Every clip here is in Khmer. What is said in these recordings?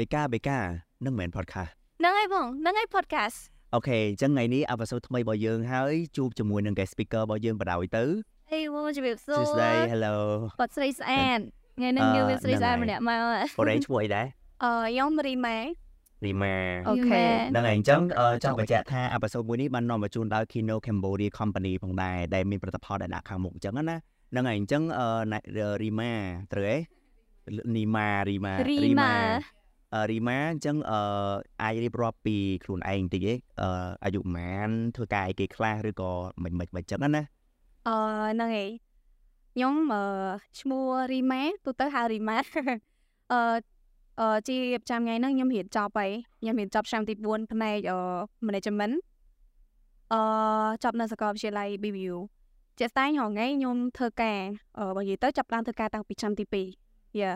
បេកាបេកានឹងមិនមែន podcast ហ្នឹងហើយបងហ្នឹងហើយ podcast អូខេអញ្ចឹងថ្ងៃនេះអបសូតថ្មីរបស់យើងហើយជួបជាមួយនឹង guest speaker របស់យើងបដ ாய் ទៅអីបងជំរាបសួសួរស្ដី hello គាត់ស្រីស្អាតថ្ងៃនេះយើងមានស្រីស្អាតម្នាក់មកបរិយឈ្មោះអីដែរអឺខ្ញុំរីម៉ែរីម៉ាអូខេហ្នឹងហើយអញ្ចឹងអឺចង់បញ្ជាក់ថាអបសូតមួយនេះបាននាំមកជូនដល់ Kino Cambodia Company ផងដែរដែលមានផលិតផលដែលដាក់ខាងមុខអញ្ចឹងណាហ្នឹងហើយអញ្ចឹងអឺរីម៉ាត្រូវទេនីម៉ារីម៉ារីម៉ាអឺ រីម៉ាអញ្ចឹងអឺអាចរៀបរាប់ពីខ្លួនឯងបន្តិចឯងអឺអាយុប៉ុន្មានធ្វើការអីគេខ្លះឬក៏មិនមិនមិនអញ្ចឹងណាអឺហ្នឹងហើយខ្ញុំអឺឈ្មោះរីម៉ែទូទៅហៅរីម៉ែអឺអឺជាប្រចាំថ្ងៃហ្នឹងខ្ញុំរៀនចប់ហើយខ្ញុំរៀនចប់ឆ្នាំទី4ផ្នែកអឺ management អឺចប់នៅសាកលវិទ្យាល័យ BBU ជាក់ស្ដែងរហងៃខ្ញុំធ្វើការអឺបើនិយាយទៅចាប់ផ្ដើមធ្វើការតាំងពីឆ្នាំទី2យ៉ា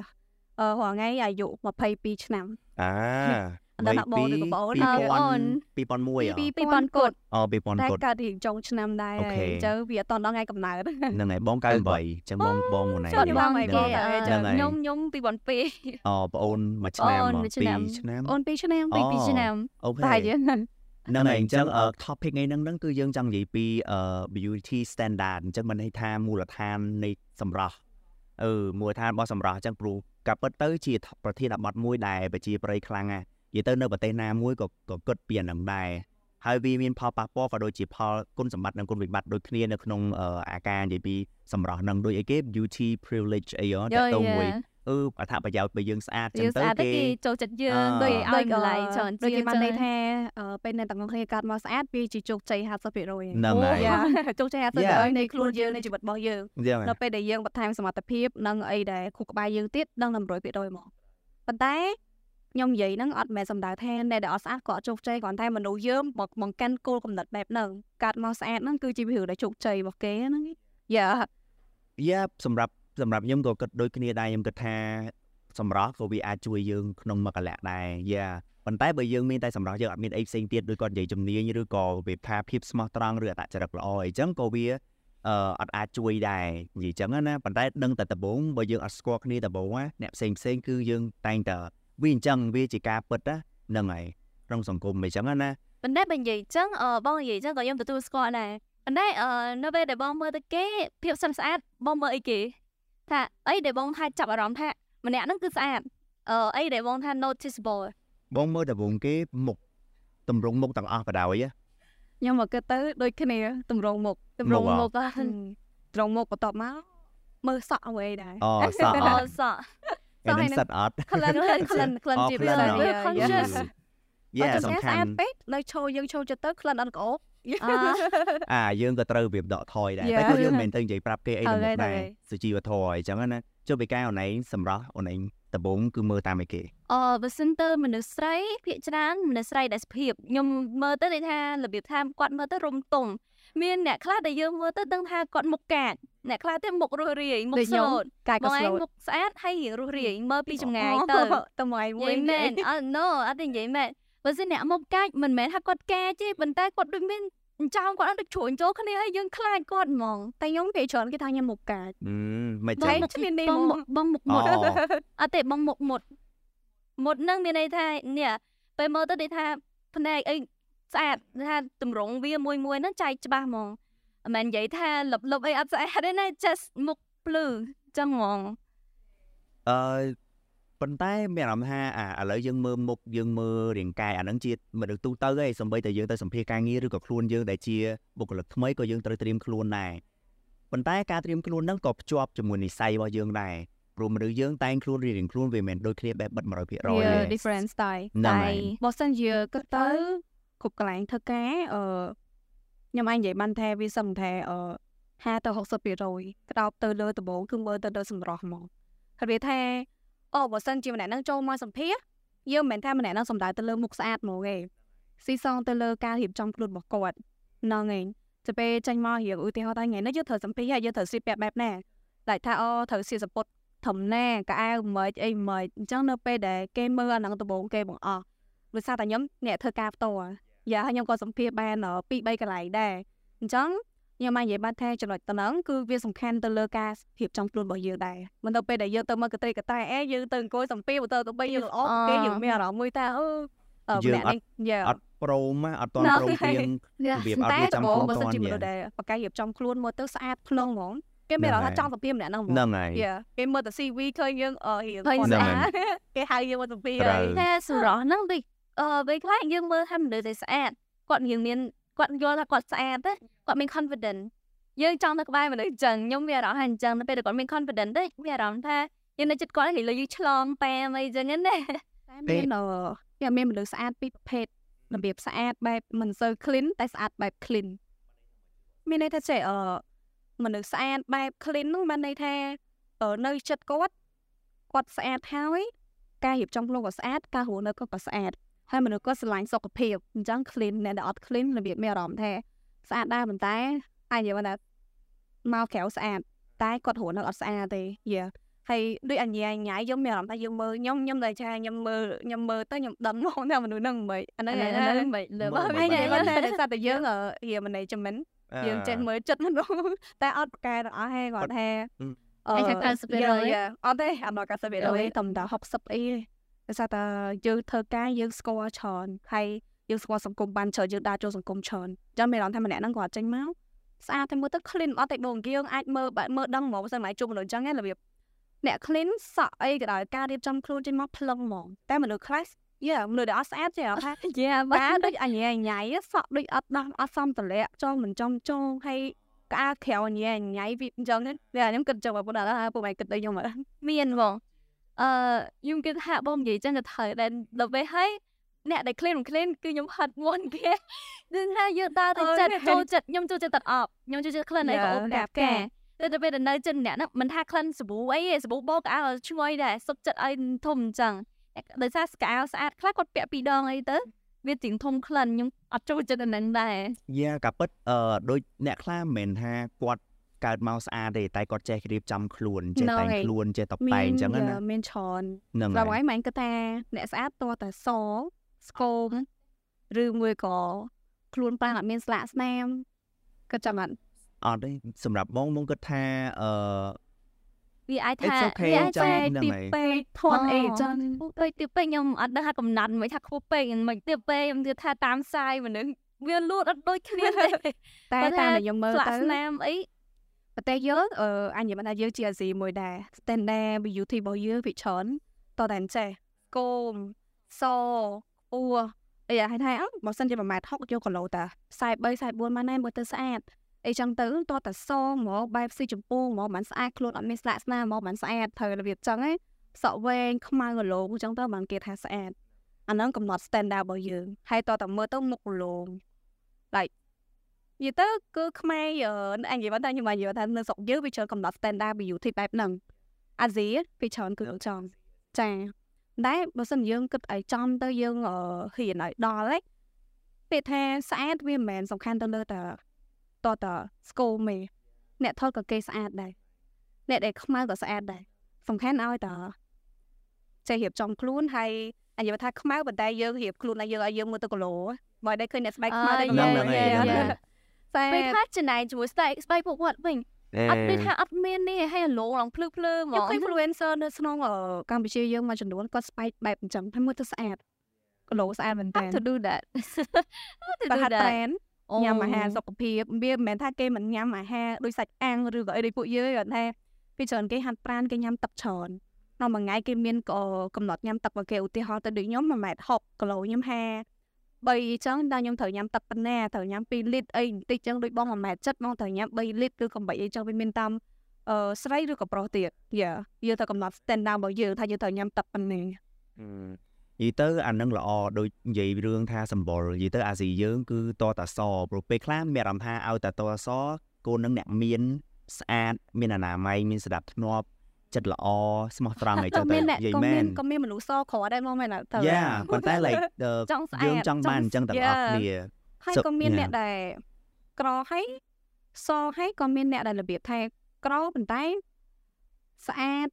អឺរហងៃអាយុ22ឆ្នាំអាអត់ដល់បងឬក៏បង2000អើអូន2001 2000គាត់អូ2000តែគាត់កើតរៀងចុងឆ្នាំដែរអូខេហើយអញ្ចឹងវាអត់តដល់ថ្ងៃកំណើតហ្នឹងហើយបង98អញ្ចឹងបងបងមុនឯងចូលបងអីគេហ្នឹងអហើយឺខ្ញុំខ្ញុំ2002អូបងអូនមួយឆ្នាំអូនមកមួយឆ្នាំ2ឆ្នាំអូន2ឆ្នាំអូពី2ឆ្នាំអូខេតែយើងហ្នឹងហើយអញ្ចឹងអឺ topic ថ្ងៃហ្នឹងហ្នឹងគឺយើងចង់និយាយពីអឺ beauty standard អញ្ចឹងមិនន័យថាមូលដ្ឋាននៃសម្រស់អឺមូលដ្ឋានរបស់សម្រស់អញ្ចឹងព្រោះ កាពិតទៅជាប្រធានបទមួយដែលប្រជាប្រិយខ្លាំងណាស់និយាយទៅនៅប្រទេសណាមួយក៏ក៏គិតពីអាហ្នឹងដែរហើយវាមានផលប៉ះពាល់ក៏ដូចជាផលគុណសម្បត្តិនិងគុណវិបត្តិដូចគ្នានៅក្នុងអឺអាការនិយាយពីសម្រស់ហ្នឹងដូចអីគេ beauty privilege អីហ៎តើទៅមួយ អឺអត្ថប្រយោជន៍បើយើងស្អាតអញ្ចឹយើងងទៅស្អាតទៅគេគេចូលចិត្តយើងអឺដូចឲ្យតម្លៃដូចច្រើនដូចជាគេងបានន័យចឹងថាអឺពេលអ្នកទាំងអស់គ្នាកើតមកស្អាតវាជាជោគជ័យ50%ហើយហ្នឹងហើយយ៉ាជោគជ័យ Yeah. 50%នៃខ្លួនយើងនៃជីវិតរបស់យើងអញ្ចឹងហើយនៅពេលដែលយើងបន្ថែមសមត្ថភាពនិងអីដែលខួរក្បាលយើងទៀតដឹងតែ100%ហ្មងប៉ុន្តែខ្ញុំនិយាយហ្នឹងអត់មែនសំដៅថាអ្នកដែលអត់ស្អាតក៏អត់ជោគជ័យគ្រាន់តែមនុស្សយើងមកបង្កាន់គោលគំនិតបែបហ្នឹងកាត់មកស្អាតហ្នឹងគឺជាវិធីដែលជោគជ័យរបស់គេហ្នឹងយ៉ាយ៉ាសម្រាប់ សម្រាប់ខ្ញុំក៏គិតដូចគ្នាដែរខ្ញុំគិតថាសម្រស់ក៏វាអាចជួយយើងក្នុងមួយកលៈដែរយ៉ាប៉ុន្តែបើយើងមានតែសម្រស់យើងអត់មានអីផ្សេងទៀតដូចគាត់និយាយជំនាញឬក៏វាថាភាពស្មោះត្រង់ឬអត្តចរិតល្អអីចឹងក៏វាអឺអត់អាចជួយដែរនិយាយចឹងណាប៉ុន្តែដឹងតែដំបូងបើយើងអត់ស្គាល់គ្នាដំបូងណាអ្នកផ្សេងផ្សេងគឺយើងតែងតែវាអញ្ចឹងវាជាការពិតណាហ្នឹងហើយក្នុងសង្គមអីចឹងណាប៉ុន្តែបើនិយាយចឹងអឺបងនិយាយចឹងក៏ខ្ញុំទទួលស្គាល់ដែរប៉ុន្តែអឺនៅពេលដែលបងមើលទៅគេភាពស្អាតស្អាតបងមើលអីគេ ថាអីដែលបងថាចាប់អារម្មណ៍ថាម្នាក់ហ្នឹងគឺស្អាតអឺអីដែលបងថា noticeable បងមើលដំបូងគេមុខតម្រង់មុខទាំងអស់បដ ாய் ខ្ញុំមកគិតទៅដូចគ្នាតម្រងមុខតម្រងមុមុខខអ្ហ៎ហ៎ត្រង់មុខបន្ទាប់មកមើលសក់អ្វីដែរអូសក់អអូត់សក់ឯនឹងសិតអត់ក្លិនក្លិនក្លិនក្លិនអូជាក្លិនពិសេសអ่ะយ៉ា conscious យ៉ាបើសំស្អាខាន់តពេកនៅឈរយើងឈរចិត្តទៅក្លិនអត់ក្អូប អឺអាយើងក៏ត្រូវវាដកថយដែរ Yeah. តែក៏យើងមិនមែនទៅនិយាយប្រាប់គេអីទៅមុខហើយដែរហើយសុជីវធម៌អីចឹងណាចុះពីកាយអូនឯងសម្រាប់អូនឯងដំបូងគឺមើលតាមអីគេអឺបើសិនទៅមនុស្សស្រីភាគច្រើនមនុស្សស្រីដែលសុភាពខ្ញុំមើលទៅដូចថារបៀបថាគាត់មើលទៅរំទុំមានអ្នកខ្លះដែលយើងមើលទៅដឹងថាគាត់មុខកាចអ្នកខ្លះទៀតមុខរស់រាយមុខដូចខ្ញុំស្លូតកាយបក៏ងឯស្លូងតមុខស្អាតហើយរៀងរស់រាយមើលពីចម្ងាយទៅតំងនិមួយយាយមែនអត់ no អត់ទេនិយាយមែន បើសិនអ្នកមុខកាចមិនមែនថាគាត់កាចទេប៉ុន្តែគាត់ដូចមានអញ្ចោមគាត់អត់ដូចជ្រួញចូលគ្នាហើយយើងខ្លាចគាត់ហ្មងតែខ្ញុំពេលច្រើនគេថាខ្ញុំមុខកាចអឺមិនតែចឹងគ្មាននេះបងហ្មមុងខបងមុខអូមុតអត់ទេបងមុខមុតមុតហ្នឹងមានន័យថានេះពេលមើលទៅដូចថាភ្នែកអីស្អាតថាតម្រងវាមួយមួយហ្នឹងចែកច្បាស់ហ្មងមិនមែននិយាយថាលុបលុបអីអត់ស្អាតទេណា just មុខភ្លឺចឹងហ្មងអឺ ប៉ុន្តែមានអារម្មណ៍ថាអាឥឡូវយើងមើលមុខយើងមើលរាងកាយអាហ្នឹងជាមនុស្សទូទៅឯងសំបីតែយើងទៅសម្ភាសការងារឬក៏ខ្លួនយើងដែលជាបុគ្គលិកថ្មីក៏យើងត្រូវត្រៀមខ្លួនដែរប៉ុន្តែការត្រៀមខ្លួនហ្នឹងក៏ភ្ជាប់ជាមួយនិស្ស័យរបស់យើងដែរព្រោះមនុស្សយើងតែងខ្លួនរៀងៗខ្លួនវាមិនមែនដូចគ្នាបែបបិទ100%ទេវា different style ហ្នឹងហើយបើសិនជាគិតទៅគ្រប់កន្លែងធ្វើការអឺខ្ញុំអាចនិយាយបានថាវាសឹងថាអឺ50ទៅ60%ក្តោបទៅលើដំបូងគឺមើលទៅលើសម្រស់ហ្មងហើយវាថា អូបើសិនជាម្នាក់ហ្នឹងចូលមកសម្ភាសយើងមិនមែនថាម្នាក់ហ្នឹងសំដៅទៅលើមុខស្អាតហ្មងទេស៊ីសងទៅលើការរៀបចំខ្លួនរបស់គាត់ហ្នឹងឯងទៅពេលចាញ់មករៀបឧទាហរណ៍ថាថ្ងៃនេះយើងត្រូវសម្ភាសហើយយើងត្រូវស្លៀកពាក់បែបណាតែថាអូត្រូវស្លៀកសពុតធំណាកៅអៅមិនអីមិនអញ្ចឹងនៅពេលដែលគេមើលអាហ្នឹងដំបូងគេបង្អស់ដោយសារតែខ្ញុំអ្នកធ្វើការផ្ទាល់យ៉ាហើយខ្ញុំក៏សម្ភាសបាន2 3កន្លែងដែរអញ្ចឹង ខ្ញុំអាចនិយាយបានថាចំណុចតំណឹងគឺវាសំខាន់ទៅលើការរៀបចំខ្លួនរបស់យើងដែរមិនទៅពេលដែលយើងទៅមកកត្រេកតែអេយើងទៅអង្គុយសំពីទៅទៅបីយើងល្អគេយើងមានអារម្មណ៍មួយថាអឺយើងអត់អត់ប្រូមអត់តន់ប្រូមព្រៀងរបៀបអត់រៀបចំខ្លួនបើសិនជាមនុស្សដែលបកកាយរៀបចំខ្លួនមើលទៅស្អាតក្នុងហ្មងគេមានអារម្មណ៍ថាចង់ទៅពីម្នាក់ហ្នឹងហ្មងហ្នឹងហើយគេមើលទៅ CV ឃើញយើងអឺរៀបស្អាតគេហៅយើងមកទៅពីហើយតែសម្រស់ហ្នឹងដូចអឺពេលខ្លះយើងមើលថាមនុស្សដែលស្អាតគាត់យើងមាន គាត់យល់ថាគាត់ស្អាតទេគាត់មាន confident យើងចង់ទៅក្បែរមនុស្សអញ្ចឹងខ្ញុំមានអារម្មណ៍ថាអញ្ចឹងនៅពេលដែលគាត់មាន confident ទេមានអារម្មណ៍ថាយើងនៅចិត្តគាត់គេលើយើងឆ្លងតាមអីចឹងណាតែមានអឺវាមានមនុស្សស្អាតពីរប្រភេទរបៀបស្អាតបែបមិនសូវ clean តែស្អាតបែប clean មានន័យថាចេះអឺមនុស្សស្អាតបែប clean នោះបានន័យថានៅចិត្តគាត់គាត់ស្អាតហើយការរៀបចំខ្លួនក៏ស្អាតការរស់នៅក៏ក៏ស្អាត ហើយមនុស្សក៏ស្រឡាញ់សុខភាពអញ្ចឹង clean អ្នកដែលអត់ clean របៀបមានអារម្មណ៍ថាស្អាតដែរប៉ុន្តែអាចនិយាយថាមកក្រៅស្អាតតែគាត់រស់នៅអត់ស្អាតទេយេហើយដូចអញ្ញាញ៉ៃខ្ញុំមានអារម្មណ៍ថាយើងមើលខ្ញុំខ្ញុំតែថាខ្ញុំមើលខ្ញុំមើលទៅខ្ញុំដឹងហ្មងថាមនុស្សហ្នឹងមិនអាហ្នឹងអាហ្នឹងមិនលើបើមិនតែគាត់តែតែតែយើងរៀ management យើងចេះមើលចិត្តមនុស្សតែអត់ប្រកែទាំងអស់ហេគាត់ថាអឺអត់ទេអត់ដល់90%តំតា60អី ដោយសារតែយើងធ្វើការយើងស្គាល់ច្រើនហើយយើងស្គាល់សង្គមបានច្រើនយើងដើរចូលសង្គមច្រើនអញ្ចឹងមានអារម្មណ៍ថាម្នាក់ហ្នឹងគាត់ចេញមកស្អាតតែមើលទៅ clean អត់តែបងយើងអាចមើលមើលដឹងហ្មងបើសិនមកជួបមនុស្សអញ្ចឹងឯងរបៀបអ្នក clean សក់អីក៏ដោយការរៀបចំខ្លួនចេញមកភ្លឹងហ្មងតែមនុស្សខ្លះយ៉ាមនុស្សដែលអត់ស្អាតចេះអត់ថាយ៉ាបានដូចអញ្ញាញ៉ៃសក់ដូចអត់ដោះអត់សមតម្លាក់ចងមិនចំចងហើយក្អាក្រៅអញ្ញាញ៉ៃវាអញ្ចឹងតែខ្ញុំគិតចឹងបងប្អូនថាពួកម៉ែគិតដូចខ្ញុំមានហ្មង អឺខ្ញុំគិតថាបងនិយាយចឹងទៅត្រូវតែដល់ពេលហើយអ្នកដែល clean clean គឺខ្ញុំហិតមុនគេគឺថាយើងដើរទៅចិត្តចូលចិត្តខ្ញុំចូលចិត្តទឹកអប់ខ្ញុំចូលចិត្ត clean អីក៏អូនកាប់កាតែទៅពេលដែលនៅចិត្តអ្នកហ្នឹងមិនថា clean សាប៊ូអីទេសាប៊ូបោកអើឈ្ងុយដែរសុខចិត្តឲ្យធំអញ្ចឹងដោយសារស្កាស្អាតខ្លះគាត់ពាក់ពីរដងអីទៅវាជាងធំក្លិនខ្ញុំអត់ចូលចិត្តអាហ្នឹងដែរយ៉ាកាពិតអឺដូចអ្នកខ្លះមិនមែនថាគាត់ កើតមកស្អាតទេតែគាត់ចេះរៀបចំខ្លួនចេះតែងខ្លួនចេះតបតែងអញ្ចឹងណាមានច្រើនហ្នឹងហើយហើយមិនគាត់ថាអ្នកស្អាតតតែសស្គមឬមួយក៏ខ្លួនប្រាំងអត់មានស្លាកស្នាមគាត់ចាំអត់អត់ទេសម្រាប់បងបងគិតថាអឺវាអាចថាវាអាចថាទីពេកធាត់អីចឹងដូចទីពេកខ្ញុំអត់ដឹងថាកំណត់មិនថាខ្ពស់ពេកមិនទីពេកខ្ញុំគិតថាតាមផ្សាយមនុស្សវាលួតអត់ដូចគ្នាទេតែតាមខ្ញុំមើលទៅស្នាមអី ប្រទេសយើងអឺអញនិយាយថាយើងជាអាស៊ីមួយដែរ standard beauty របស់យើងវាច្រើនតតែចេះគោមសអ៊ូអីឲ្យថាអបើសិនជា1ម៉ែត្រ60យកគីឡូតា43 44ម៉ែត្រណែមើលទៅស្អាតអីចឹងទៅតតសហ្មងបែបស៊ីចម្ពោះហ្មងមិនស្អាតខ្លួនអត់មានស្លាកស្នាមហ្មងមិនស្អាតត្រូវរបៀបចឹងឯងសក់វែងខ្មៅគីឡូចឹងទៅបានគេថាស្អាតអាហ្នឹងកំណត់ standard របស់យើងហើយតតមើលទៅមុខគីឡូ like និយាយទៅគឺខ្មែរអញនិយាយថាខ្ញុំនិយាយថានៅស្រុកយើងវាច្រើនកំណត់ standard beauty បែបហ្នឹងអាស៊ីវាច្រើនគឺចង់ចាតែបើសិនយើងគិតឲ្យចំទៅយើងហ៊ានឲ្យដល់ឯងពេលថាស្អាតវាមិនមែនសំខាន់ទៅលើតែតតស្គមទេអ្នកថតក៏គេស្អាតដែរអ្នកដែលខ្មៅក៏ស្អាតដែរសំខាន់ឲ្យតចេះរៀបចំខ្លួនហើយអញ្ចឹងថាខ្មៅប៉ុន្តែយើងរៀបខ្លួនឲ្យយើងឲ្យយើងមើលទៅគីឡូមកដែរឃើញអ្នកស្បែកខ្មៅដែរហ្នឹងហ្នឹងហើយ តែពេលថាចំណាយជាមួយស្បែកស្បែកពួកគាត់វិញអត់ដូចថាអត់មាននេះឲ្យឡងឡងភ្លឺភ្លឺហ្មង influencer នៅក្នុងកម្ពុជាយើងមួយចំនួនគាត់ស្បែកបែបអញ្ចឹងហើយមើលទៅស្អាតគីឡូស្អាតមែនតើ to do that to do that ញ៉ាំអាហារសុខភាពវាមិនមែនថាគេមិនញ៉ាំអាហារដូចសាច់អាំងឬក៏អីដូចពួកយើងគាត់ថាពីច្រើនគេហាត់ប្រានគេញ៉ាំទឹកច្រើននៅមួយថ្ងៃគេមានកំណត់ញ៉ាំទឹករបស់គេឧទាហរណ៍ទៅដូចខ្ញុំ1ម៉ែត្រ60គីឡូខ្ញុំ50 3អញ្ចឹងដល់ខ្ញុំត្រូវញ៉ាំទឹកប៉ុណ្ណាត្រូវញ៉ាំ2លីត្រអីបន្តិចអញ្ចឹងដូចបង1ម៉ែត្រចិត្តបងត្រូវញ៉ាំ3លីត្រឬក៏8អីចឹងវាមានតាមអឺស្រីឬក៏ប្រុសទៀតយ៉ាយើងត្រូវកំណត់ standard របស់យើងថាយើងត្រូវញ៉ាំទឹកប៉ុណ្ណានិយាយទៅអានឹងល្អដូចនិយាយរឿងថាសម្បុរនិយាយទៅអាស៊ីយើងគឺតតាសព្រោះពេលខ្លះមានអារម្មណ៍ថាឲ្យតែតតាសកូននឹងអ្នកមានស្អាតមានអនាម័យមានស្ដាប់ធ្នាប់ ចិត្តល្អស្មោះត្រង់អីចឹងទៅនិយាយមែនក៏មានមនុស្សសក្រដែរមកមែនទៅយ៉ាប៉ុន្តែ like យើងចង់បានអញ្ចឹងទាំងអស់គ្នាហើយក៏មានអ្នកដែលក្រហើយសហើយក៏មានអ្នកដែលរបៀបថាក្រប៉ុន្តែស្អាត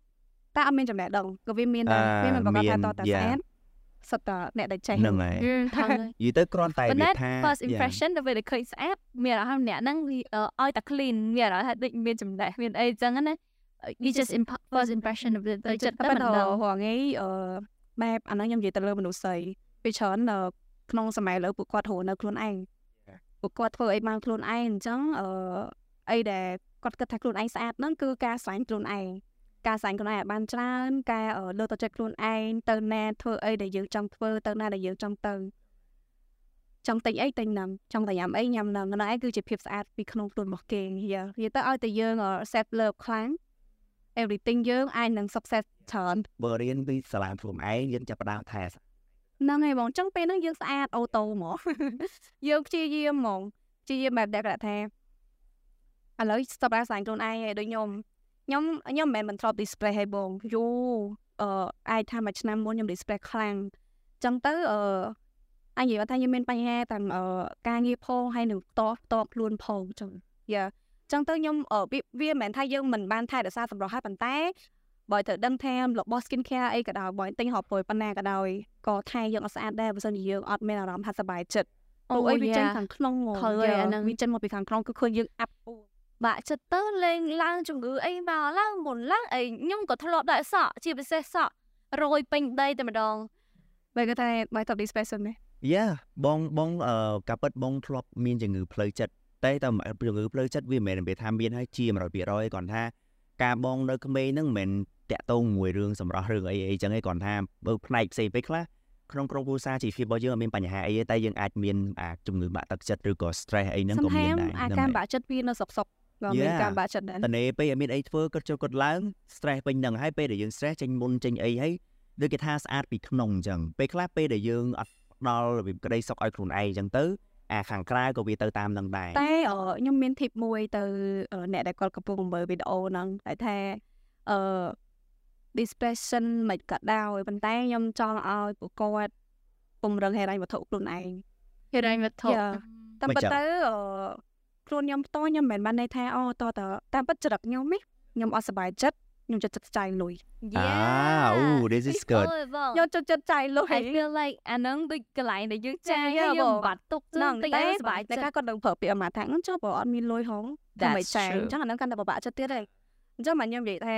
តែអត់មានចំណេះដឹងក៏វាមានដែរវាមិនប្រកាសថាតតែស្អាតសិតតែអ្នកដែលចេះហ្នឹងហើយថឹងនិយាយទៅគ្រាន់តែប៉ុន្វាតែថា first Yeah. impression ទៅពេលដែលឃើញស្អាតមានអារម្មណ៍អ្នកហ្នឹងវាអឺឲ្យតែ clean មានអារម្មណ៍ថាដូចមានចំណេះមានអីចឹងណា you just imp- first impression ទៅទៅចិត្តទៅតែមិនមិនដឹងរងថ្ងៃអឺបែបអាហ្នឹងខ្ញុំនិយាយទៅលើមនុស្សស្រីពេលច្រើនអឺក្នុងសម័យឥឡូវពួកគាត់រស់នៅខ្លួនឯងពួកគាត់ធ្វើអីបានខ្លួនឯងអញ្ចឹងអឺអីដែលគាត់គិតថាខ្លួនឯងស្អាតហ្នឹងគឺការស្វែងខ្លួនឯងការស្វែងខ្លួនឯងឲ្យបានច្រើនការអឺលើកទៅចិត្តខ្លួនឯងទៅណាធ្វើអីដែលយើងចង់ធ្វើទៅណាដែលយើងចង់ទៅចង់ទិញអីទិញហ្នឹងចង់តែញ៉ាំអីញ៉ាំហ្នឹងហ្នឹងឯងគឺជាភាពស្អាតពីក្នុងខ្លួនរបស់គេនិយាយនិយាយទៅឲ្យតែយើងអឺ self love ខ្លាំង everything យើងអាចនឹង success ច្រើនបើរៀនពីសាលាខ្លួនឯងយើងចាប់ផ្ដើមថែហ្នឹងហើយបងអញ្ចឹងពេលហ្នឹងយើងស្អាតអូតូហ្មងយើងព្យាយាមហ្មងព្យាយាមបែបដែលគាត់ថាឥឡូវស្ទប់អាសាញ់ខ្លួនឯងហើយដូចខ្ញុំខ្ញុំខ្ញុំមិនមែនមិនធ្លាប់ display ឲ្យបងយូអឺអាចថាមួយឆ្នាំមុនខ្ញុំ display ខ្លាំងអញ្ចឹងទៅអឺអញនិយាយថាខ្ញុំមានបញ្ហាទាំងអឺការងារផងហើយនឹងតបតបខ្លួនផងអញ្ចឹងយ៉ាអញ្ចឹងទៅខ្ញុំអឺវាវាមិនមែនថាយើងមិនបានថែរក្សាសម្រស់ហើយប៉ុន្តែបើត្រូវដឹងថារបស់ skin care អីក៏ដោយបើទិញរាប់រយប៉ុណ្ណាក៏ដោយក៏ថែយើងអត់ស្អាតដែរបើមិនជាយើងអត់មានអារម្មណ៍ថាសប្បាយចិត្តព្រោះអីវាចេញខាងក្នុងហ្មងឃើញហើយអាហ្នឹងវាចេញមកពីខាងក្នុងគឺឃើញយើងអាប់ពូបាក់ចិត្តទៅលេងឡើងជំងឺអីមកឡើងមុនឡើងអីខ្ញុំក៏ធ្លាប់ដែរសក់ជាពិសេសសក់រយពេញដីតែម្ដងបើគាត់ថាបើតប display សិនទេយ៉ាបងបងអឺកាពិតបងធ្លាប់មានជំងឺផ្លូវចិត្ត តែតែជំងឺផ្លូវចិត្តវាមិនមែននិយាយថាមានហើយជា100%គាត់ថាការបងនៅក្មេងហ្នឹងមិនមែនតាក់ទងមួយរឿងសម្រាប់រឿងអីអីចឹងឯងគាត់ថាបើផ្នែកផ្សេងពេកខ្លះក្នុងក្រុមគ្រួសារជីវភាពរបស់យើងអត់មានបញ្ហាអីទេតែយើងអាចមានអាជំងឺបាក់ទឹកចិត្តឬក៏ stress អីហ្នឹងក៏មានដែរអាហ្នឹងការហើយបាក់ចិត្តវានៅសុកសុកក៏មាន Yeah. ការបាក់ចិត្តដែរតនេពេលអត់មានអីធ្វើគាត់ចូលគាត់ឡើង stress ពេញហ្នឹងហើយពេលដែលយើង stress ចេញមុនចេញអីហើយដូចគេថាស្អាតពីក្នុងអញ្ចឹងពេលខ្លះពេលដែលយើងអត់ផ្ដល់របៀបក្តីសុខឲ្យខ្លួនឯងអញ្ចឹងទៅ អាខាងក្រៅក៏វាទៅតាមនឹងដែរតែអឺខ្ញុំមាន tip មួយទៅអឺអ្នកដែលគាត់កំពុងមើលវីដេអូហ្នឹងតែថាអឺ dispression មិនក៏ដោយប៉ុន្តែខ្ញុំចង់ឲ្យពួកគាត់ពង្រឹងហេរញ្ញវត្ថុខ្លួនឯងហេរញ្ញវត្ថុ Yeah. តាមពិតទៅអឺខ្លួនខ្ញុំផ្ទាល់ខ្ញុំមិនមែនបានន័យថាអូតតតាមពិតចរិតខ្ញុំនេះខ្ញុំអត់សប្បាយចិត្ត ខ្ញុំចិត្តចិត្តចាយលុយអាអូ this is good ខ្ញុំចិត្តចិត្តចាយលុយ I feel like អាហ្នឹងដូចកន្លែងដែលយើងចាយ Yeah, ហើយយើងបងបាត់ទុកហ្នឹងទៅតែយើងសប្បាយតែចិត្តគាត់នឹងប្រើពាក្យអាម៉ាថាហ្នឹងចុះបើអត់មានលុយហងធ្វើ That's មិនចាយ true. អញ្ចឹងអាហ្នឹងកាន់តែពិបាកចិត្តទៀតហើយអញ្ចឹងមកខ្ញុំនិយាយថា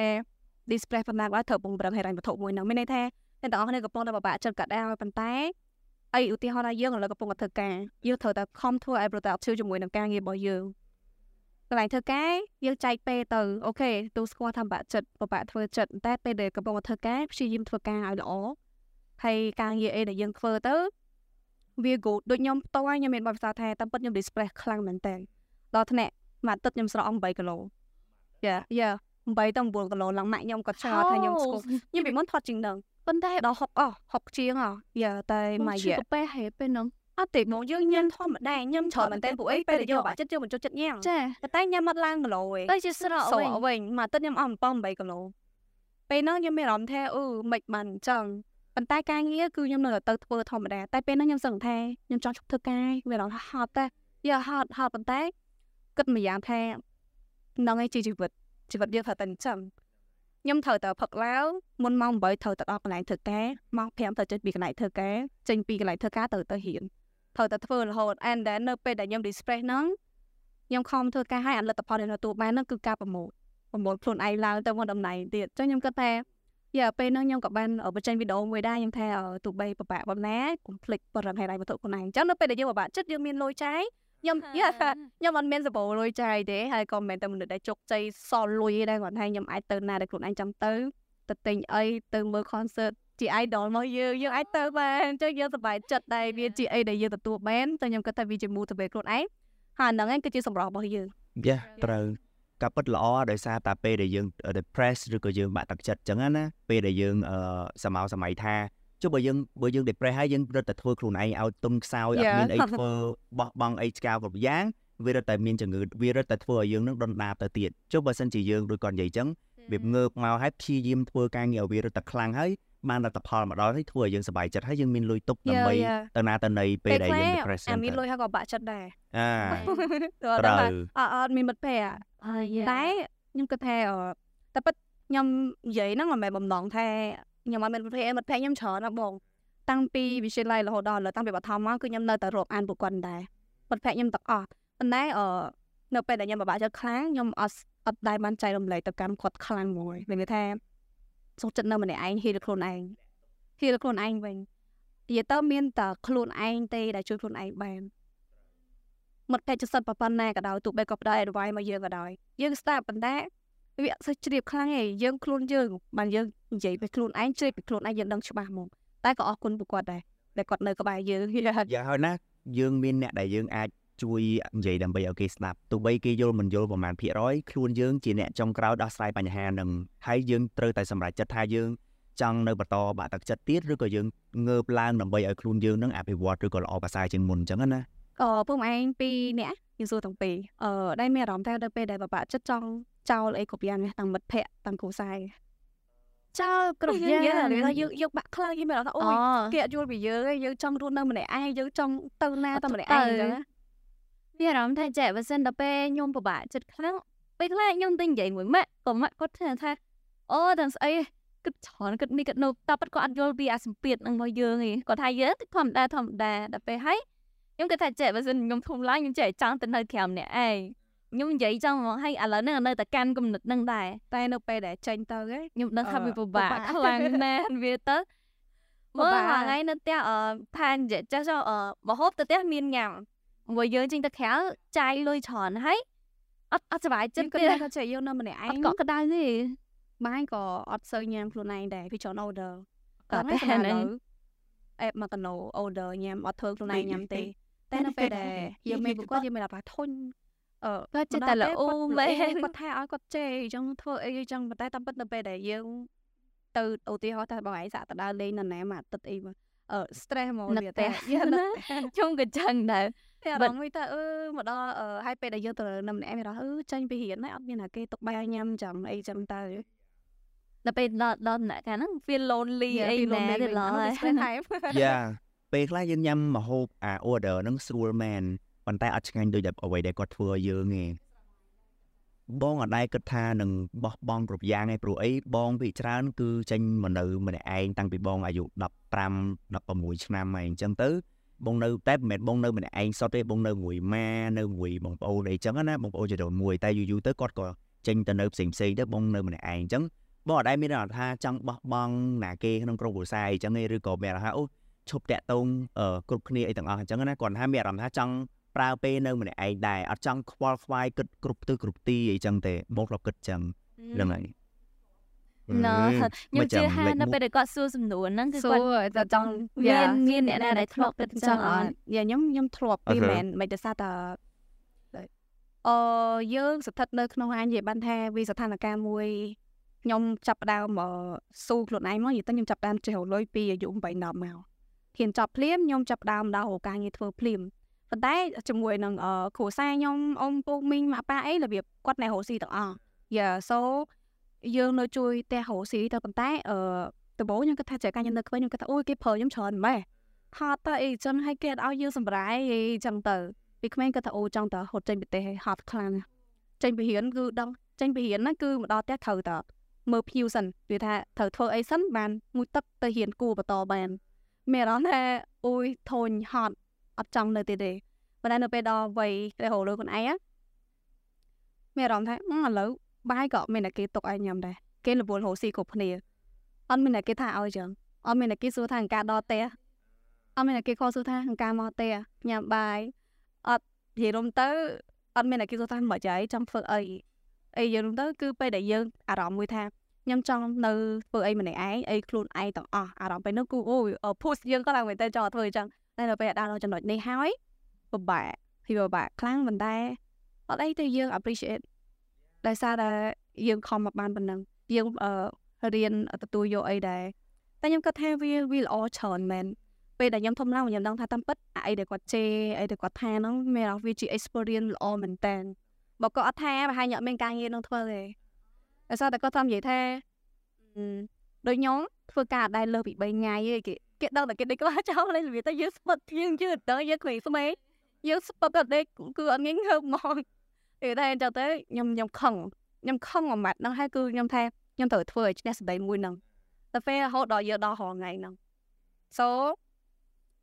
display ប៉ុណ្ណាក៏ត្រូវពង្រឹងហេរញ្ញវត្ថុមួយហ្នឹងមានន័យថាអ្នកទាំងអស់គ្នាកំពុងតែពិបាកចិត្តក៏ដែរប៉ុន្តែអីឧទាហរណ៍ថាយើងឥឡូវកំពុងតែធ្វើការយើងត្រូវតែខំធ្វើឲ្យ productive ជាមួយនឹងការងាររបស់យើង កន្លែងធ្វើការយើងចែកពេលទៅអូខេទូស្គាល់ថាពិបាកចិត្តពិបាកធ្វើចិត្តតែពេលដែលកំពុងតែធ្វើការព្យាយាមធ្វើការឲ្យល្អហើយការងារអីដែលយើងធ្វើទៅវា good ដូចខ្ញុំផ្ទាល់ខ្ញុំមានបទពិសោធន៍ថាតាមពិតខ្ញុំ display ខ្លាំងមែនតើដល់ថ្នាក់មួយអាទិត្យខ្ញុំស្រក8គីឡូយ៉ាយ៉ា8ទៅ9គីឡូឡើងម៉ាក់ខ្ញុំក៏ឆ្ងល់ថាខ្ញុំស្គាល់ខ្ញុំពីមុនថតជាងនឹងប៉ុន្តែដល់60អស់60ជាងអស់យ៉ាតែមកមួយជាយ៉ាកាហ្វេហេពេលហ្នឹង អត់ទេមកយើងញ៉ាំធម្មតាញ៉ាំច្រើនមែនតើពួកអីពេលដែលយើងបាក់ចិត្តយើងមិនចូលចិត្តញ៉ាំចាប៉ុន្តែញ៉ាំអត់ឡើងគីឡូឯងទៅជាស្រកស្រវិញកវិញមួយអាទិត្យខ្ញុំអស់7 8គីឡូពេលហ្នឹងខ្ញុំមានអារម្មណ៍ថាអឺមិនបានអញ្ចឹងប៉ុន្តែការងារគឺខ្ញុំនៅតែទៅធ្វើធម្មតាតែពេលហ្នឹងខ្ញុំសឹងថាខ្ញុំចង់ឈប់ធ្វើការវាអារម្មណ៍ថាហត់តែយ៉ាហត់ហត់ប៉ុន្តែគិតម្យ៉ាងថាហ្នឹងឯងជាជីវិតជីវិតយើងត្រូវតែអញ្ចឹងខ្ញុំត្រូវតែផឹកឡាវមុនម៉ោង8ត្រូវទៅដល់កន្លែងធ្វើការម៉ោង5ត្រូវចេញពីកន្លែងធ្វើការចេញពីកន្លែងធ្វើការទៅទៅហ៊ាន ត្រូវតែធ្វើរហូត and then នៅពេលដែលខ្ញុំ display ហ្នឹងខ្ញុំខំធ្វើការឲ្យអលទ្ធផលដែលទទួលបានហ្នឹងគឺការប្រមូលប្រមូលខ្លួនឯងឡើងទៅមកតំណែងទៀតអញ្ចឹងខ្ញុំគិតថាយ៉ាពេលហ្នឹងខ្ញុំក៏បានអឺបញ្ចេញវីដេអូមួយដែរខ្ញុំថាអឺទោះបីពិបាកប៉ុណ្ណាកុំភ្លេចបរិបទហេតុឯងវត្ថុខ្លួនឯងអញ្ចឹងនៅពេលដែលយើងពិបាកចិត្តយើងមានលុយចាយខ្ញុំយ៉ាខ្ញុំអត់មានសបោលុយចាយទេហើយក៏មិនមែនតែមនុស្សដែលជោគជ័យសល់លុយទេដែរគាត់ថាខ្ញុំអាចទៅណាដែលខ្លួនឯងចាំទៅទៅទិញអីទៅមើល concert ជា idol មកយើងយើងអាចទៅបានអញ្ចឹងយើងសប្បាយចិត្តដែរវាជាអីដែលយើងទទួលបានតែខ្ញុំគិតថាវាជា motivate ខ្លួនឯងហើយហ្នឹងឯងគឺជាសម្រស់របស់យើងយ៉ាត្រូវការពិតល្អដោយសារតែពេលដែលយើង depress ឬក៏យើងបាក់ទឹកចិត្តអញ្ចឹងណាពេលដែលយើងអឺសម័យសម័យថាចុះបើយើងបើយើង depress ហើយយើងរត់តែធ្វើខ្លួនឯងឲ្យទុនខ្សោយអត់ Yeah. មានអីធ្វើបោះបង់អីឆ្កៅគ្រប់យ៉ាងវារត់តែមានជំងឺវារត់តែធ្វើឲ្យយើងនឹងដុនដាបទៅទៀតចុះបើសិនជាយើងដូចគាត់និយាយអញ្ចឹងវាងើបមកហើយព្យាយាមធ្វើការងារឲ្យវារត់តែខ្លាំងហើយ បានលទ្ធផលមកដល់ហើយធ្វើឲ្យយើងសប្បាយចិត្តហើយយើងមានលុយទុកដើម្បី Yeah, yeah. ទៅណាទៅណីពេលដែលយើង depress អាមានលុយហើយក៏បាក់ចិត្តដែរអាទោះត្រូវតែអត់អត់មានមិត្តភ័ក្តិអើយតែខ្ញុំគិតថាអឺតែពិតខ្ញុំនិយាយហ្នឹងមិនមែនបំណងថាខ្ញុំអត់មានមិត្តភ័ក្តិមិត្តភ័ក្តិខ្ញុំច្រើនណាស់បងតាំងពីវិទ្យាល័យរហូតដល់ឥឡូវតាំងពីបឋមមកគឺខ្ញុំនៅតែរាប់អានពួកគាត់ដែរមិត្តភក្តិខ្ញុំទាំងអស់ប៉ុន្តែអឺនៅពេលដែលខ្ញុំពិបាកចិត្តខ្លាំងខ្ញុំអត់អត់ដែរបានចែករំលែកទៅកាន់គាត់ខ្លាំងមួយមានន័យថា សុខចិត្តនៅម្នាក់ឯងហ៊ីលខ្លួនឯងហ៊ីលខ្លួនឯងវិញនិយាយទៅមានតែខ្លួនឯងទេដែលជួយខ្លួនឯងបានមិត្តភក្តិចិត្តសិតប៉ុណ្ណាក៏ដោយទោះបីក៏ផ្ដល់ advice មកយើងក៏ដោយយើងស្ដាប់ប៉ុន្តែវាអត់សូវជ្រាបខ្លាំងទេយើងខ្លួនយើងបានយើងនិយាយពីខ្លួនឯងជ្រាបពីខ្លួនឯងយើងដឹងច្បាស់ហ្មងតែក៏អរគុណពួកគាត់ដែរដែលគាត់នៅក្បែរយើងយ៉ាហើយណាយើងមានអ្នកដែលយើងអាច ជួយនិយាយដើម្បីឲ្យគេស្ដាប់ទោះបីគេយល់មិនយល់ប្រហែលភាគរយខ្លួនយើងជាអ្នកចុងក្រោយដោះស្រាយបញ្ហានឹងហើយយើងត្រូវតែសម្រេចចិត្តថាយើងចង់នៅបន្តបាក់ទឹកចិត្តទៀតឬក៏យើងងើបឡើងដើម្បីឲ្យខ្លួនយើងនឹងអភិវឌ្ឍឬក៏ល្អប្រសើរជាងមុនអញ្ចឹងណាអឺពុកម៉ែឯងពីរអ្នកយើងសួរទាំងពីរអឺដែលមានអារម្មណ៍ថាដល់ពេលដែលបបាក់ចិត្តចង់ចោលអីគ្រប់យ៉ាងទាំងមិត្តភ័ក្តិទាំងគ្រួសារចោលគ្រប់យ៉ាងយើងយើងបាក់ខ្លាំងគេមានអារម្មណ៍ថាអូយគេអត់យល់ពីយើងឯងយើងចង់រស់នៅម្នាក់ឯងយើងចង់ទៅណាតែម្នាក់ឯងអញ្ចឹង មានអារម្មណ៍ថាចេះបើសិនដល់ពេលខ្ញុំពិបាកចិត្តខ្លាំងពេលខ្លះខ្ញុំទៅនិយាយមួយម៉ាក់ក៏ម៉ាក់គាត់ថាថាអូទាំងស្អីគិតច្រើនគិតនេះគិតនោះតែប៉ាត់គាត់អត់យល់ពីអាសម្ពាធនឹងមកយើងឯងគាត់ថាយើងធម្មតាធម្មតាដល់ពេលហើយខ្ញុំគិតថាចេះបើសិនខ្ញុំធំឡើងខ្ញុំចេះចង់ទៅនៅក្រៅម្នាក់ឯងខ្ញុំនិយាយចង់មកឲ្យឥឡូវហ្នឹងនៅតែកាន់គំនិតហ្នឹងដែរតែនៅពេលដែលចេញទៅខ្ញុំដឹងថាវាពិបាកខ្លាំងណាស់វាទៅមើលថ្ងៃនៅផ្ទះអឺថានិយាយចាស់ចុះអឺមហូបទៅផ្ទះមានញ៉ាំ មួយយើងចេញទៅក្រៅចាយលុយច្រើនហើយអត់អត់សុបាយចិត្តទៀតគាត់ចេះយើងនៅម្នាក់ឯងក៏ក្តៅទេបាយក៏អត់សូវញ៉ាំខ្លួនឯងដែរពីច្រើន order ក៏តែហ្នឹងអេបមកកណូ order ញ៉ាំអត់ធ្វើខ្លួនឯងញ៉ាំទេតែនៅពេលដែលយើងមានពួកគាត់យើងមានអារម្មណ៍ធុញអឺគាត់ចេះតែល្អមែនគាត់ថាឲ្យគាត់ចេះអញ្ចឹងធ្វើអីអញ្ចឹងប៉ុន្តែតាមពិតនៅពេលដែលយើងទៅឧទាហរណ៍ថាបងឯងសាក់ទៅដើរលេងនៅណាមួយអាទិត្យអីមកអឺ stress ហ្មងវាតែខ្ញុំក៏ចឹងដែរ តែអារម្មណ៍មួយថាអឺមកដល់ហើយពេលដែលយើងទៅនៅម្នាក់ឯងមានអារម្មណ៍អឺចាញ់ពីរៀនហើយអត់មានអាគេទុកបាយញ៉ាំចាំអីចឹងទៅដល់ពេលដល់ដល់អ្នកកាលហ្នឹង feel lonely អីណាទេឡើយយ៉ាពេលខ្លះយើងញ៉ាំម្ហូបអា order ហ្នឹងស្រួលមែនប៉ុន្តែអត់ឆ្ងាញ់ដូចអ្វីដែលគាត់ធ្វើឲ្យយើងទេបងអត់ដែរគិតថានឹងបោះបង់គ្រប់យ៉ាងឯងព្រោះអីបងពីច្រើន គឺចេញមកនៅម្នាក់ឯងតាំងពីបងអាយុ15 16ឆ្នាំហើយអញ្ចឹងទៅ បងនៅតែមិនមែនបងនៅម្នាក់ឯងសុទ្ធទេបងនៅមួយម៉ានៅមួយបងប្អូនអីចឹងណាបងប្អូនចំនួនមួយតែយូរយូរទៅគាត់ក៏ចេញទៅនៅផ្សេងផ្សេងទៅបងនៅម្នាក់ឯងអញ្ចឹងបងអត់ដែរមានអារម្មណ៍ថាចង់បោះបង់ណាគេក្នុងក្រុមគ្រួសារអីចឹងទេឬក៏មានអារម្មណ៍ថាអូឈប់តាក់ទងគ្រប់គ្នាអីទាំងអស់អញ្ចឹងណាគាត់ថាមានអារម្មណ៍ថាចង់ប្រើពេលនៅម្នាក់ឯងដែរអត់ចង់ខ្វល់ខ្វាយគិតគ្រប់ទិសគ្រប់ទីអីចឹងទេបងធ្លាប់គិតចឹងហ្នឹងហើយ ណ៎ខ្ញុំជឿថានៅពេលដែលគាត់សួរសំណួរហ្នឹងគឺគាត់តែចង់មានមានអ្នកណាដែលធ្លាប់គិតចឹងអត់យ៉ាខ្ញុំខ្ញុំធ្លាប់ពីមែនមិនដោយសារតែអឺយើងស្ថិតនៅក្នុងអាននិយាយបានថាវាស្ថានភាពមួយខ្ញុំចាប់ផ្ដើមស៊ូខ្លួនឯងមកនិយាយទៅខ្ញុំចាប់ផ្ដើមចេះលុយពីអាយុ8 10មកហ៊ានចប់ភ្លាមខ្ញុំចាប់ផ្ដើមដល់រកការងារធ្វើភ្លាមប៉ុន្តែជាមួយនឹងគ្រួសារខ្ញុំអ៊ំពូមីងម៉ាក់ប៉ាអីរបៀបគាត់ណែរកស៊ីទាំងអស់យ៉ាសូ យើងនៅជួយផ្ទះរកស៊ីទៅប៉ុន្តែអឺដំបូងខ្ញុំគិតថាចែកការខ្ញុំនៅក្មេងខ្ញុំគិតថាអូយគេប្រើខ្ញុំច្រើនម៉េះហត់ទៅអីចឹងឲ្យគេឲ្យយើងសម្រាយអីចឹងទៅពីក្មេងគិតថាអូចង់ទៅហត់ចេញប្រទេសហត់ខ្លាំងចេញពីរៀនគឺដឹងចេញពីរៀនហ្នឹងគឺមកដល់ផ្ទះត្រូវតមើលភីវសិនវាថាត្រូវធ្វើអីសិនបានមួយទឹកទៅរៀនគួរបន្តបានមានអារម្មណ៍ថាអូយធុញហត់អត់ចង់នៅទៀតទេប៉ុន្តែនៅពេលដល់វ័យរហូតលើខ្លួនឯងមានអារម្មណ៍ថាឥឡូវ បាយក៏មានតែគេទុកឲ្យញ៉ាំដែរគេរវល់រកស៊ីគ្រប់គ្នាអត់មានតែគេថាឲ្យចឹងអត់មានតែគេសួរថាអង្ការដល់ផ្ទះអត់មានតែគេខកសួរថាអង្ការមកផ្ទះញ៉ាំបាយអត់និយាយរំទៅអត់មានតែគេសួរថាមិនចៃចង់ធ្វើអីអីយើងទៅគឺពេលដែលយើងអារម្មណ៍មួយថាខ្ញុំចង់នៅធ្វើអីម្នាក់ឯងអីខ្លួនឯងទាំងអស់អារម្មណ៍ពេលនោះគឺអូ push យើងក៏ឡើងមែនតើចង់ធ្វើអញ្ចឹងតែដល់ពេលដល់ចំណុចនេះហើយពិបាកពីពិបាកខ្លាំងប៉ុន្តែអត់អីទៅយើង appreciate ដោយសារតែយើងខំមកបានប៉ុណ្ណឹងយើងអឺរៀនទទួលយកអីដែរតែខ្ញុំគិតថាវាវាល្អច្រើនមែនពេលដែលខ្ញុំធំឡើងខ្ញុំដឹងថាតាមពិតអីដែលគាត់ជេរអីដែលគាត់ថាហ្នឹងមានវាជា experience ល្អមែនតើបើគាត់អត់ថាប្រហែលខ្ញុំអត់មានការងារនឹងធ្វើទេដោយសារតែគាត់តាមនិយាយថាដូចខ្ញុំធ្វើការដែរលើសពី3ថ្ងៃទេគេគេដឹងតែគេដេកខ្លះចោលលេងរបៀបតែយើងស្ពឹកយើងយឺតដល់យើងគ្រីស្មេយើងស្ពឹកអត់ដេកគឺអត់ងាយងើបហ្មង គេតែអញ្ចឹងទៅខ្ញុំខ្ញុំខឹងខ្ញុំខឹងមួយម៉ាត់ហ្នឹងហើយគឺខ្ញុំថាខ្ញុំត្រូវធ្វើឲ្យឈ្នះសម្ដីមួយហ្នឹងតែពេលរហូតដល់យើងដល់រងថ្ងៃហ្នឹង so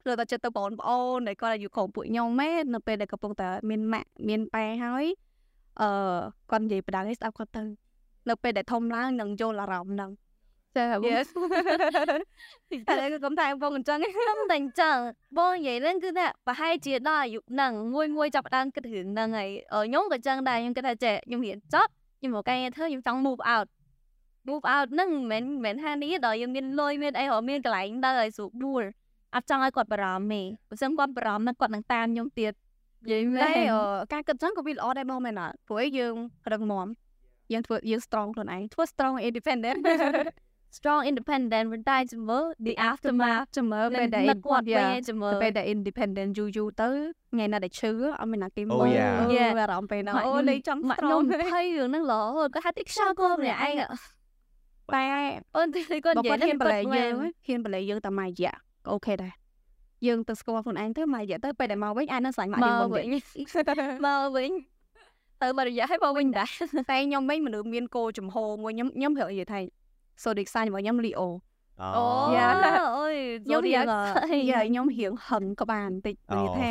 លើតែចិត្តទៅបងប្អូនដែលគាត់អាយុគ្រប់ពួកខ្ញុំម៉ែនៅពេលដែលកំពុងតែមានម៉ាក់មានប៉ែហើយអឺគាត់និយាយបដៅឲ្យស្ដាប់គាត់ទៅនៅពេលដែលធំឡើងនឹងយល់អារម្មណ៍ហ្នឹង ចា Yes តែគឺកុំថែមបងអញ្ចឹងខ្ញុំតែអញ្ចឹងបងនិយាយហ្នឹងគឺថាប្រហែលជាដល់អាយុហ្នឹងមួយមួយចាប់ផ្ដើមគិតរឿងហ្នឹងហើយអឺខ្ញុំក៏អញ្ចឹងដែរខ្ញុំគិតថាចេះខ្ញុំរៀនចប់ខ្ញុំមកកែធ្វើខ្ញុំចង់ move out move out ហ្នឹងមិនមែនមិនហានេះដល់យើងមានលុយមានអីរកមានកន្លែងទៅឲ្យស្រួលដួលអត់ចង់ឲ្យគាត់បារម្ភទេបើមិនគាត់បារម្ភហ្នឹងគាត់នឹងតាមខ្ញុំទៀតនិយាយមែតែនអឺការគិតអញ្ចឹងក៏វាល្អដែរបងមែនអត់ព្រោះឯងយើងរឹងមាំយើងធ្វើយើង strong ខ្លួនឯងធ្វើ strong and independent strong independent ប៉ុន្តែជំរឿ the aftermath ចាំមើលពេលដែលនឹកគាត់វិញ Yeah ជំរឿទៅពេលដែល independent យូរយូរទៅថ្ងៃណាដែលឈឺអត់មានណាគេមើ Oh, ល yeah. អឺ Yeah. អារម្មណ៍ពេលហ្នឹងម៉ាក់អូខ្ញុំលេងចង់ម៉ាក់ strong ខ្ញុំភ័យរឿងហ្នឹងរហូតគាត់ថាតិចខ្យល់គោម្នាក់ឯងតែអូនទីគាត់បើនិយាយគាត់ហ៊ានបលែងយើងមែនហ៊ានបលែងយើងតែមួយរយៈក៏អូខេដែរយើងទៅស្គាល់ខ្លួនឯងទៅមួយរយៈទៅពេលដែលមកវិញអាចនឹងស្លាញ់ម៉ាក់យើងមកមុនវិញទៀតមកវិញទៅមករយៈឲ្យមកវិញដែរតែខ្ញុំវិញមនុស្សមានគោលចំហមួយខ្ញុំខ្ញុំប្រហែលនិយាយថា zodiac sign របស់ខ្ញុំ Leo អូអូ Yeah. អូយខ្ញុំរៀង Zodiac យ៉ាខ្ញុំរៀងហឹងក៏បានបន្តិចនិយាយថា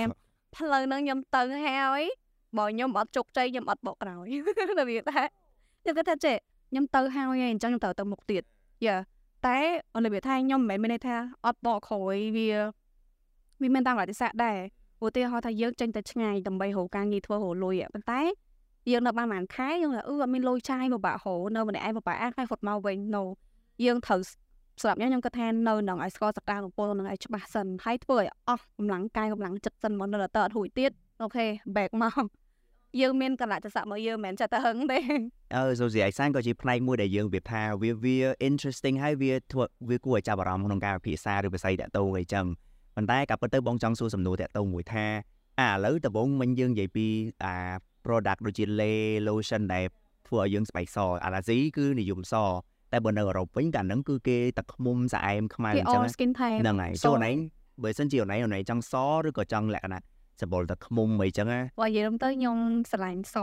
ផ្លូវហ្នឹងខ្ញុំទៅហើយបើខ្ញុំអត់ជោគជ័យខ្ញុំអត់បកក្រោយតែវាថាខ្ញុំគិតថាចេះខ្ញុំទៅហើយហើយអញ្ចឹងខ្ញុំត្រូវទៅមុខទៀតយ៉ាតែអត់របៀបថាខ្ញុំមិនមែនមានន័យថាអត់បកក្រោយវាវាមានតាមរយៈទេសៈដែរឧទាហរណ៍ថាយើងចេញទៅឆ្ងាយដើម្បីរកការងារធ្វើរកលុយប៉ុន្តែ យើងនៅបានប្រហែលខែយើងថាអឺអត់មានលុយចាយពិបាករកនៅម្នាក់ឯងពិបាកអាចហើយផុតមកវិញ no យើងត្រូវសម្រាប់ខ្ញុំខ្ញុំគិតថានៅនឹងឲ្យស្គាល់សក្តានុពលនឹងឲ្យច្បាស់សិនហើយធ្វើឲ្យអស់កម្លាំងកាយកម្លាំងចិត្តសិនមកនៅតែអត់រួចទៀតអូខេ back មកយើងមានកលៈទេសៈមកយើងមិនមែនចិត្តទៅហឹងទេអឺ social design ក៏ជាផ្នែកមួយដែលយើងវាថាវាវា interesting ហើយវាធ្វើវាគួរឲ្យចាប់អារម្មណ៍ក្នុងការពិភាក្សាឬភាសាតាក់ទងអីចឹងប៉ុន្តែការពិតទៅបងចង់សួរសំណួរតាក់ទងមួយថាអាឥឡូវដំបូងមិញយើងនិយាយពីអា product ដូចជា lay lotion ដែលធ្វើឲ្យយើងស្បែកសអាឡាស៊ីគឺនិយមសតែបើនៅអឺរ៉ុបវិញកាលហ្នឹងគឺគេទឹកឃ្មុំស្អែមខ្មៅគេអញ្ចឹង all skin type ហ្នឹងហើយសចូលណៃបើសិនជាអូនឯងអូនឯងចង់សឬក៏ចង់លក្ខណៈសបល់ទឹកឃ្មុំអីចឹងណាបើនិយាយទៅខ្ញុំស្រឡាញ់ស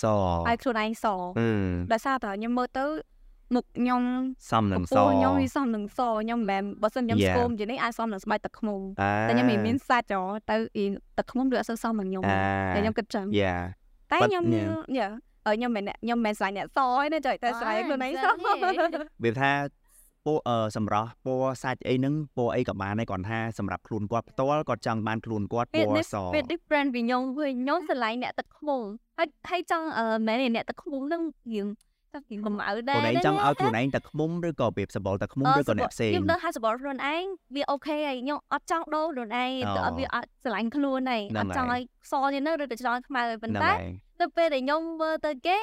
សហើយខ្លួនឯងសអឺដោយសារតែខ្ញុំមើលទៅមុខខ្ញុំសំនឹងសពោះខ្ញុំវាសមនឹងសខ្ញុំមិនមែនបើសិនខ្ញុំ Yeah. ស្គមជានេះអាចសមនឹងស្បែកទឹកឃ្មុំអាតែខ្ញុំមិនមានសាច់ហ៎ទៅអ៊ីទឹកឃ្មុំវាអត់សូវសមនឹងខ្ញុំអាតែខ្ញុំគិតចឹងយ៉ា តែ But ខ្ញុំ yeah. យ៉ាអឺខ្ញុំមិនអ្នកខ្ញុំមិនស្រឡាញ់អ្នកសឯណាចុយតែស្រឡាញ់ខ្លួនឯងសវាថាពណ៌អឺសម្រស់ពណ៌សាច់អីហ្នឹងពណ៌អីក៏បានដែរគាត់ថាសម្រាប់ខ្លួនគាត់ផ្ទាល់គាត់ចង់បានខ្លួនគាត់ពវាណ៌នេះសវា different ពីខ្ញុំវិញខ្ញុំស្រឡាញ់អ្នកទឹកឃ្មុំហើយហើយចង់អឺមែនទេអ្នកទឹកឃ្មុំហ្នឹងរៀងចង់រៀង កម្អៅដែរខ្លួនឯងចង់ឲ្យខ្លួនឯងទឹកឃ្មុំឬក៏ប្រៀបសបល់ទឹកឃ្មុំឬក៏អ្នកផ្សេងខ្ញុំដឹងថាសបល់ខ្លួនឯងវាអូខេហើយខ្ញុំអត់ចង់ដូរខ្លួនឯងអូទៅអត់វាអត់ស្រឡាញ់ខ្លួនឯងហ្នឹងអត់ចង់ហើឲ្យយសជាងនោះឬក៏ចង់ឲ្យខ្មៅហើយប៉ុន្ហ្នឹងតែហើយទៅពេលដែលខ្ញុំមើលទៅគេ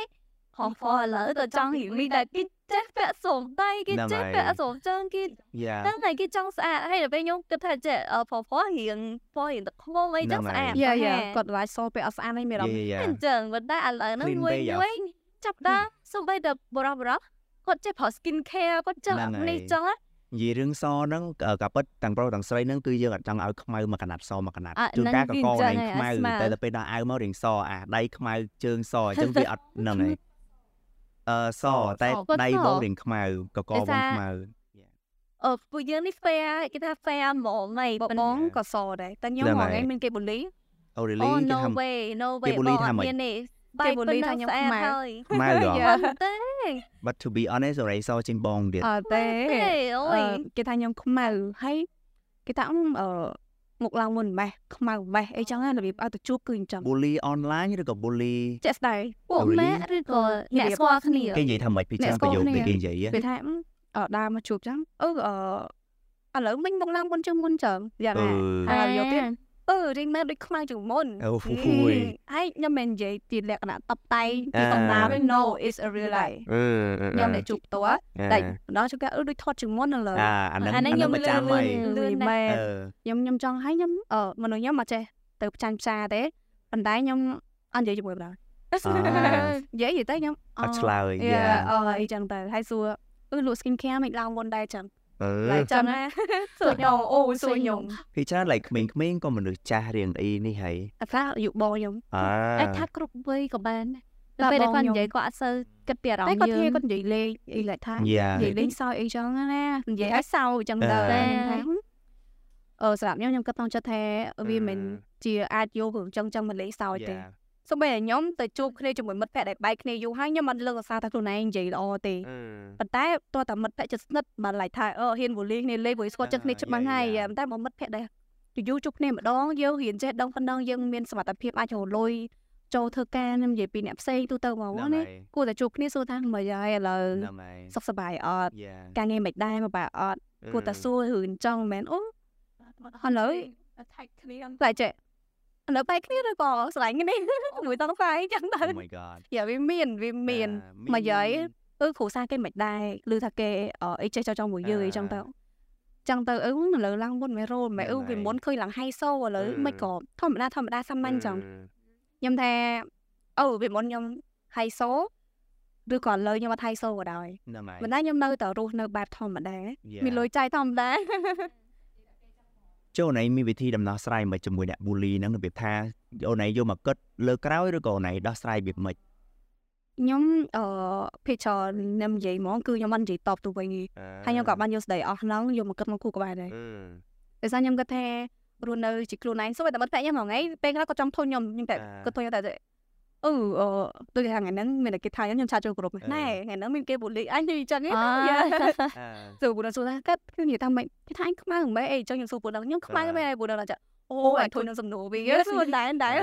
ហោះហ្វឥឡូវទៅចង់រៀងនេះដែរគេចេះពាក់សូមដៃគេហ្នឹងចេះហើយពាក់សូមជើងគេយ៉ាហ្នឹងហើយគេចង់ស្អាតហើយដល់ពេលខ្ញុំគិតថាចេះអឺផផរៀងផរៀងទឹកខ្មុំអីចឹងហ្នឹងស្អាហើយតយ៉ាប្រហែយ៉ាលគាត់ឡាយសពេលអត់ស្អាតឯងមានអារម្មណ៍យ៉ាអញ្ចឹងប៉ុន្តែឥឡូវហ្នឹង Clean មួយពេកហ៎មួយ ចាប់ដើមសូម្បីតែបរោះបរោះគាត់ចេះប្រើ skin care គាត់ចេះហ្នឹងហើយនេះចឹងណានិយាយរឿងសហ្នឹងអឺក៏ពិតទាំងប្រុសទាំងស្រីហ្នឹងគឺយើងអត់ចង់ឲ្យខ្មៅមកកណាត់សមកកណាត់អ่ะជួនកាលហ្នឹងកកគឺឯងអញ្ចឹងខ្មៅហើយស្មើតែដល់ពេលដល់អាវមករៀងសអាដៃខ្មៅជើងសអញ្ចឹងវាអត់ហ្នឹងហើយអឺសតែសគាត់ដៃសបងរៀងខ្មៅកកដោយបងសារខ្មៅអឺពួកយើងនេះ fair គេថា fair ហ្មងហីបប៉ុន្បតែងក៏សដែរតែខ្ញុំហ្នឹងហហើយងៃមានគេបូលីអូ really អូគេ no ថា way no គេ way បូលីបងអថាត់ម៉េច បែកប៉ុណ្ណឹងស្អាតហើយម៉ែលទេ But to be honest រ៉េសចេញបងទៀតអត់ទេអូយគេថាខ្ញុំខ្មៅហើយគេថាអឺមកឡើងមុនម៉េះខ្មៅម៉េះអីចឹងរបៀបឲ្យទៅជួបគឺអញ្ចឹង bully online ឬក៏ bully ចាក់ស្ដែងពួកម៉ែឬក៏អ្នកស្គាល់គ្នាគេនិយាយថាម៉េចពីចាំប្រយោគដែលគេនិយាយគេថាអឺដើរមកជួបចឹងអឺឥឡូវមិញមកឡើងមុនជាងមុនចឹងយ៉ាងណាហើយយកទៀត អឺរៀងមែនដូចខ្មៅជាងមុនអូហូយហើយខ្ញុំមិននិយាយពីលក្ខណៈតបតែងពីអាសំណាវិញ no it's a real life អឺខ្ញុំតែជួបផ្ទាល់តែម្ដងជួបគេអឺដូចថតជាងមុនឥឡូវអាអាហ្នឹងអាហ្នឹងអាហ្នឹងប្រចាំខ្ញុំលឿហើយនលឿនណាស់មែនអឺខ្ញុំខ្ញុំចង់ឲ្យខ្ញុំអឺមនុស្សខ្ញុំមកចេះទៅផ្ចាញ់ផ្សារទេប៉ុន្តែខ្ញុំអត់និយាយជាមួយបណ្ដោយនិយាយទៅខ្ញុំអត់ឆ្លើយយ៉ាយ៉ាអឺអីចឹងទៅហើយសួរអឺលក់ skin care មិនឡើងមុនដែរចឹងអឺ ឡើយចឹងណាសួរខ្ញុំអូសួរខ្ញុំពីច្រើន like ក្មេងៗក៏មនុស្សចាស់រៀងអីនេះហើយអាខ្លះអាយុបងខ្ញុំអអាចើថាគ្រប់វ័យក៏បានតែតែពេលដែលបងគាត់ខ្ញុំនិយាយគាត់អត់សូវគិតពីអារម្មតែណ៍គាត់យើធាងគាត់និយាយលេងអីឡែកថាយ៉ានិយាយលេងសើចអីចឹងណានិយាយឲ្យសើចចឹងទៅតែខ្ញុំថាអឺសម្រាប់ខ្ញុំខ្ញុំគិតក្នុងចិត្តថាវាមិនជាអាចយករឿងចឹងចឹងមកលេងសើចទេយ៉ា សូម្បីតែខ្ញុំទៅជួបគ្នាជាមួយមិត្តភក្តិដែលបែកគ្នាយូរហើយខ្ញុំមិនលើកអាសាថាខ្លួនឯងនិយាយល្អទេប៉ុន្តែតើតាមិត្តភក្តិជិតស្និទ្ធបានឡៃថាអឺហ៊ានវូលីគ្នាលេងវូលីស្គាល់ចិត្តគ្នាច្បាស់ហើយប៉ុន្តែបើមិត្តភក្តិដែលយូរជួបគ្នាម្ដងយើងរៀនចេះដឹងប៉ុណ្ណឹងយើងមានសមត្ថភាពអាចរលុយចូលធ្វើការខ្ញុំនិយាយពីអ្នកផ្សេងទូទៅមកហ្នឹងណាហើយគួរតែជួបគ្នាសួរថាមិនហើយឥឡូវហ្នឹងហើយសុខសប្បាយអត់យ៉ាការងារមិនដែរមកបែអត់គួរតែសួររឿងចង់មែនអូឥឡូវថៃគ្នាតែចេះ ឥឡូវបែកគ្នាឬក៏ស្រឡាញ់គ្នាមួយតង់ស្អីចឹងទៅ Oh my god យ៉ាវាមានវាមានមកយាយអឺគ្រូសាគេមិនដែរឬថាគេអអីចេះចោចចង់មួយយើងអីចឹងទៅចឹងទៅអឺឥឡូវឡើងមុនមិនរោលមិនអឺវាមុនឃើញឡើងហៃសូឥឡូវមិនក៏ធម្មតាធម្មតាសាមញ្ញចឹងខ្ញុំថាអូវាមុនខ្ញុំហៃសូឬក៏ឥឡូវខ្ញុំអត់ហៃសូក៏ដោយហ្នឹងហើយមិនដែរខ្ញុំនៅតែរស់នៅបែបធម្មតា Yeah. មានលុយចាយធម្មតា ចូលអូនឯងមានវិធីដំណោះស្រាយមកជាមួយអ្នក bully ហ្នឹងរបៀបថាអូនឯងយកមកគិតលើក្រោយឬក៏អូនឯងដោះស្រាយរបៀបម៉េចខ្ញុំអឺភាគច្រើនខ្ញុំនិយាយហ្មងគឺខ្ញុំមិននិយាយតបទៅវិញទេហើយខ្ញុំក៏បានយកស្ដីអស់ហ្នឹងយកមកគិតមកគូក្បែរដែរដោយសារខ្ញុំគិតថារស់នៅជាខ្លួនឯងសូម្បីតែមិត្តភក្តិខ្ញុំហ្នឹងឯងពេលខ្លះក៏ចង់ធុញខ្ញុំខ្ញុំតែអាគាត់ធុញខ្ញុំតែ អឺអឺដូចថាថ្ងៃហ្នឹងមានតែគេថាខ្ញុំខ្ញុំឆាចូលគ្រប់អឺណែថ្ងៃហ្នឹងមានគេបូលីអញនិយាយចឹងអណាឺយ៉ាអឺសួរពូដល់សួរថាគាត់ខ្ញុំនិយាយថាម៉េចគេថាអញខ្មៅមិនមែនអីចឹងខ្ញុំសួរពូដល់ខ្ញុំខ្មៅមែនពូដល់ថាអូអញធុញនឹងសំណួរវិញសួរដែរដែរ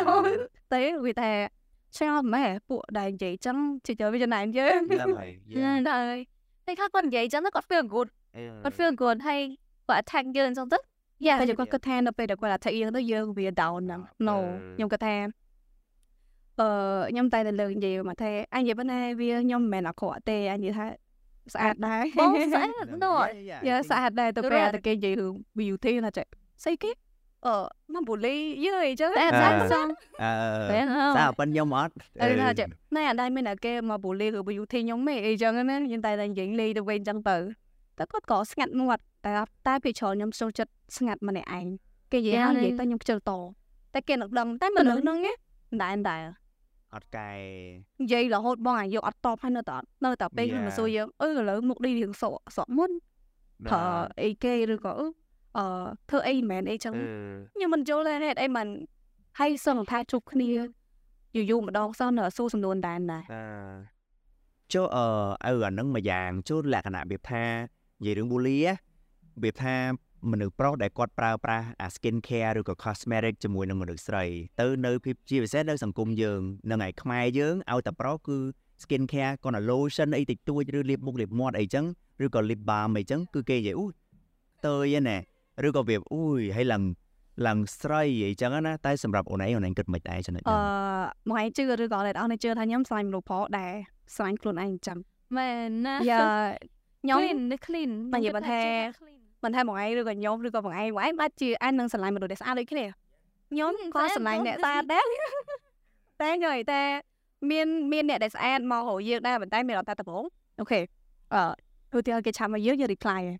តែវាតែឆ្ងល់ម៉ែពួកដែលនិយាយចឹងជិះទៅវាចំណាយយើងហ្នឹងហើយណាដែរតែខ្លះគាត់និយាយចឹងទៅគាត់ feel good គាត់ feel good ហើយគាត់ attack យើងចឹងទៅយ៉ាតែគាត់គិតថានៅពេលដែលគាត់ attack យើងទៅយើងវា down ហ្នឹង no ខ្ញុំគិតថា អឺខ្ញុំតែតែលើកនិយាយមកថាអញនិយាយប៉ុណ្ណាវាខ្ញុំមិនមែនអាក្រក់ទេអញនិយាយថាស្អាតដែរបងស្អាតហ្នឹងណូហើយយ៉ាស្អាតដែរទៅពេល Correct. តែគេនិយាយរឿង beauty ណាចេះស្អីគេអឺមកបូលីយើអីចឹងតែអឺតែសាអឺតែសាប៉ុនខ្ញុំអត់អឺថាចេះណែអត់ដែរមានតែគេមកបូលីឬ beauty ខ្ញុំទេអីចឹងណាខ្ញុំតែតែនិយាយលេងទៅវិញចឹងទៅតែគាត់ក៏ស្ងាត់មាត់តែតែពេលច្រើនខ្ញុំចូលចិត្តស្ងាត់ម្នាក់ឯងគេនិយាយហើយនិយាយទៅខ្ញុំខ្ជិលតតែគេនឹងដឹងតែមនុស្សហ្នឹងណាមិនដែរមិនដែរ អត់កែនិយាយរហូតបងអាយកអត់តបហើយនៅតែអត់នៅតែពេលខ្ញុំ Yeah. មកសួរយើងអឺឥឡូវមុខនេះរៀងសក់សក់មុនប្រើអីគេឬក៏អឺអឺធ្វើអីមិនមែនអីចឹងខ្ញុំមិនយល់ទេហេតុអីមិនហើយសឹងថាជួបគ្នាយូរយូរម្ដងសោះនៅតែសួរសំណួរដែរដែរអឺចូលអឺអឺអាហ្នឹងមួយយ៉ាងចូលលក្ខណៈរបៀបថានិយាយរឿង bully ណារបៀបថា មនុស្សប្រុសដែលគាត់ប្រើប្រាស់អា skin care ឬក៏ cosmetic ជាមួយនឹងមនុស្សស្រីទៅនៅភាពជាពិសេសនៅសង្គមយើងនឹងឯខ្មែរយើងឲ្យតែប្រុសគឺ skin care គាត់តែ lotion អីតិចតួចឬលាបមុខលាបមាត់អីចឹងឬក៏ lip balm អីចឹងគឺគេនិយាយអូតើយឯណែឬក៏វាអូយហើយឡើងឡើងស្រីអីចឹងណាតែសម្រាប់អូនឯងអូនឯងគិតមិនដែរចំណុចអឺហ្នឹងមកឯងជឿឬក៏អ្នកនរជឿថាខ្ញុំស្រឡាញ់មនុស្សប្រុសដែរស្រឡាញ់ខ្លួនឯងអញ្ចឹងមែនណាយ៉ាខ្ញុំ clean នឹក clean មិននិយាយបន្តែ មិនថាបងឯងឬក៏ខ្ញុំឬក៏បងឯងបងឯងបាច់ជាអាចនឹងស្រឡាញ់មនុស្សដែលស្អាតដូចគ្នាខ្ញុំក៏ស្រឡាញ់អ្នកស្អាតដែរតែខ្ញុំនិយាយតែមានមានអ្នកដែលស្អាតមករកយើងដែរប៉ុន្តែមានអត់តែដំបងអូខេអឺឧទាហរណ៍គេឆាប់មកយើងយើង reply ហើយ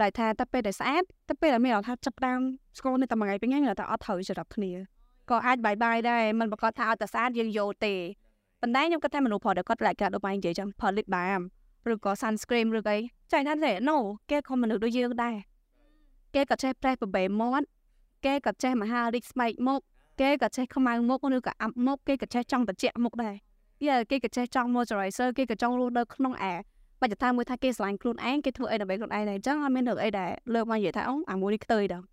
តែថាតែពេលដែលស្អាតតែពេលដែលមានអត់ថាចាប់ផ្ដើមស្គាល់នៅតែមួយថ្ងៃពីរថ្ងៃនៅតែអត់ត្រូវចរិតគ្នាក៏អាចបាយបាយដែរមិនប្រកាសថាឲ្យតែស្អាតយើងយកទេប៉ុន្តែខ្ញុំគិតថាមនុស្សប្រុសដែលគាត់ lại កាដូចបងនិយាយចឹងផល lip balm ឬក៏ sunscreen ឬអីចាញ់ថាទេ no គេក៏មនុស្សដូចយើងដែរគេក៏ចេះប្រេះប្របែមាត់គេក៏ចេះមហារីកស្បែកមុខគេក៏ចេះខ្មៅមុខឬក៏អាប់មុខគេក៏ចេះចង់ត្រជាក់មុខដែរយ៉ាគេក៏ចេះចង់ moisturizer គេក៏ចង់រស់នៅក្នុងអាបច្ចុប្បន្នមួយថាគេស្រឡាញ់ខ្លួនឯងគេធ្វើអីដើម្បីខ្លួនឯងដែរអញ្ចឹងអត់មានរឿងអីដែលលើកមកនិយាយថាអូអាមួយនេះខ្ទើយដល់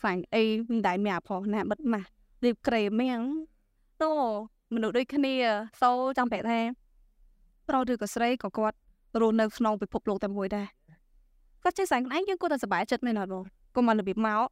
ស្វាញ់អីមិនដែរមានអាផុសណាបិទម៉ាស់រៀបក្រេមៀងតោមនុស្សដូចគ្នាសូចង់ប្រាប់ថាប្រុសឬក៏ស្រីក៏គាត់ រស់នៅក្នុងពិភពលោកតែមួយដែរគាត់ចេះស្រឡាញ់ខ្លួនឯងយើងគាត់តែសប្បាយចិត្តមែនអត់បងកុំមករបៀបមក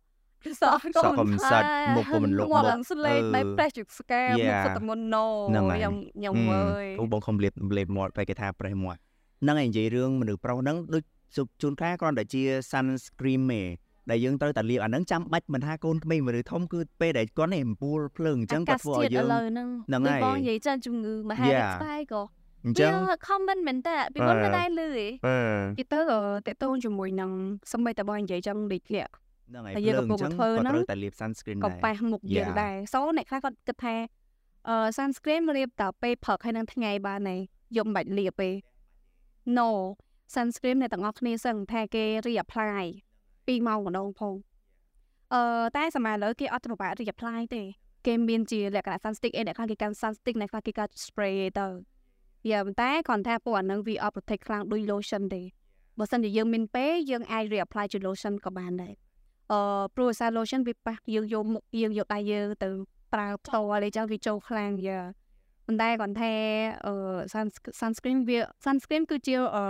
សក់សក់ក៏មិនសិតមុខក៏មិនលុកមាត់មុខឡើងស្លេកបែប fresh ជឹកស្កែមុខ Yeah. សុទ្ធតែមុនណូហ្នឹងហើយខ្ញុំខ្ញុំអើយអូបងខំលេបលេបមាត់ពេលគេថាប្រេះមាត់ហ្នឹងឯងនិយាយរឿងមនុស្សប្រុសហ្នឹងដូចជប់ជួនកាលគ្រាន់តែជា sunscreen ទេដែលយើងត្រូវតែលាបអាហ្នឹងចាំបាច់មិនថាកូនក្មេងមនុស្សធំគឺពេលដែលគាត់នេះអំពូលភ្លើងអញ្ចឹងគាត់ធ្វើឲ្យយើងឥឡូវហ្នឹងហ្នឹងហើយដូចបងនិយាយចឹងជំងឺមហារីក Yeah. ស្បែកក៏ អញ្ចឹងវា common មែនតើពីមុនមិនដែរលឺទេអឺគេទៅតេតូនជាមួយនឹងសម្បីតែបងនិយាយចឹងដូចគ្នាហ្នឹងហើយតែភ្យើងលើងកំពុអងញ្ចឹងធ្វើគាត់ហ្នឹងត្រូវតែលាប sunscreen ក៏ដែរប៉ះមុខយើង Yeah. ដែរសូអ្នកខ្លះគាត់គិតថាអឺ sunscreen រៀបតែពេលព្រឹកហើយនឹងថ្ងៃបានទេយកមិនបាច់លាបទេ No sunscreen អ្នកទាំងអស់គ្នាសឹងថាគេ reapply 2ម៉ោងម្ដងផងអឺតែសម័យឥឡូវគេអត់ប្របាក់ reapply ទេគេមានជាលក្ខណៈ sunstick អីអ្នកខ្លះគេកាន់ sunstick អ្នកខ្លះគេកាន់ spray ទៅ យ៉ាប៉ុន្តែគ្រាន់តែពួកអានឹងវាអត់ protect ខ្លាំងដូច lotion ទេបើសិនជាយើងមានពេលយើងអាច reapply ជា lotion ក៏បានដែរអឺព្រោះសារ lotion វាប៉ះយើងយកមុខយើងយកដៃយើងទៅប្រើផ្ទាល់អីចឹងវាចូលខ្លាំងយ៉ាប៉ុន្តែគាត់ថាអឺ sunscreen វា sunscreen គឺជាអឺ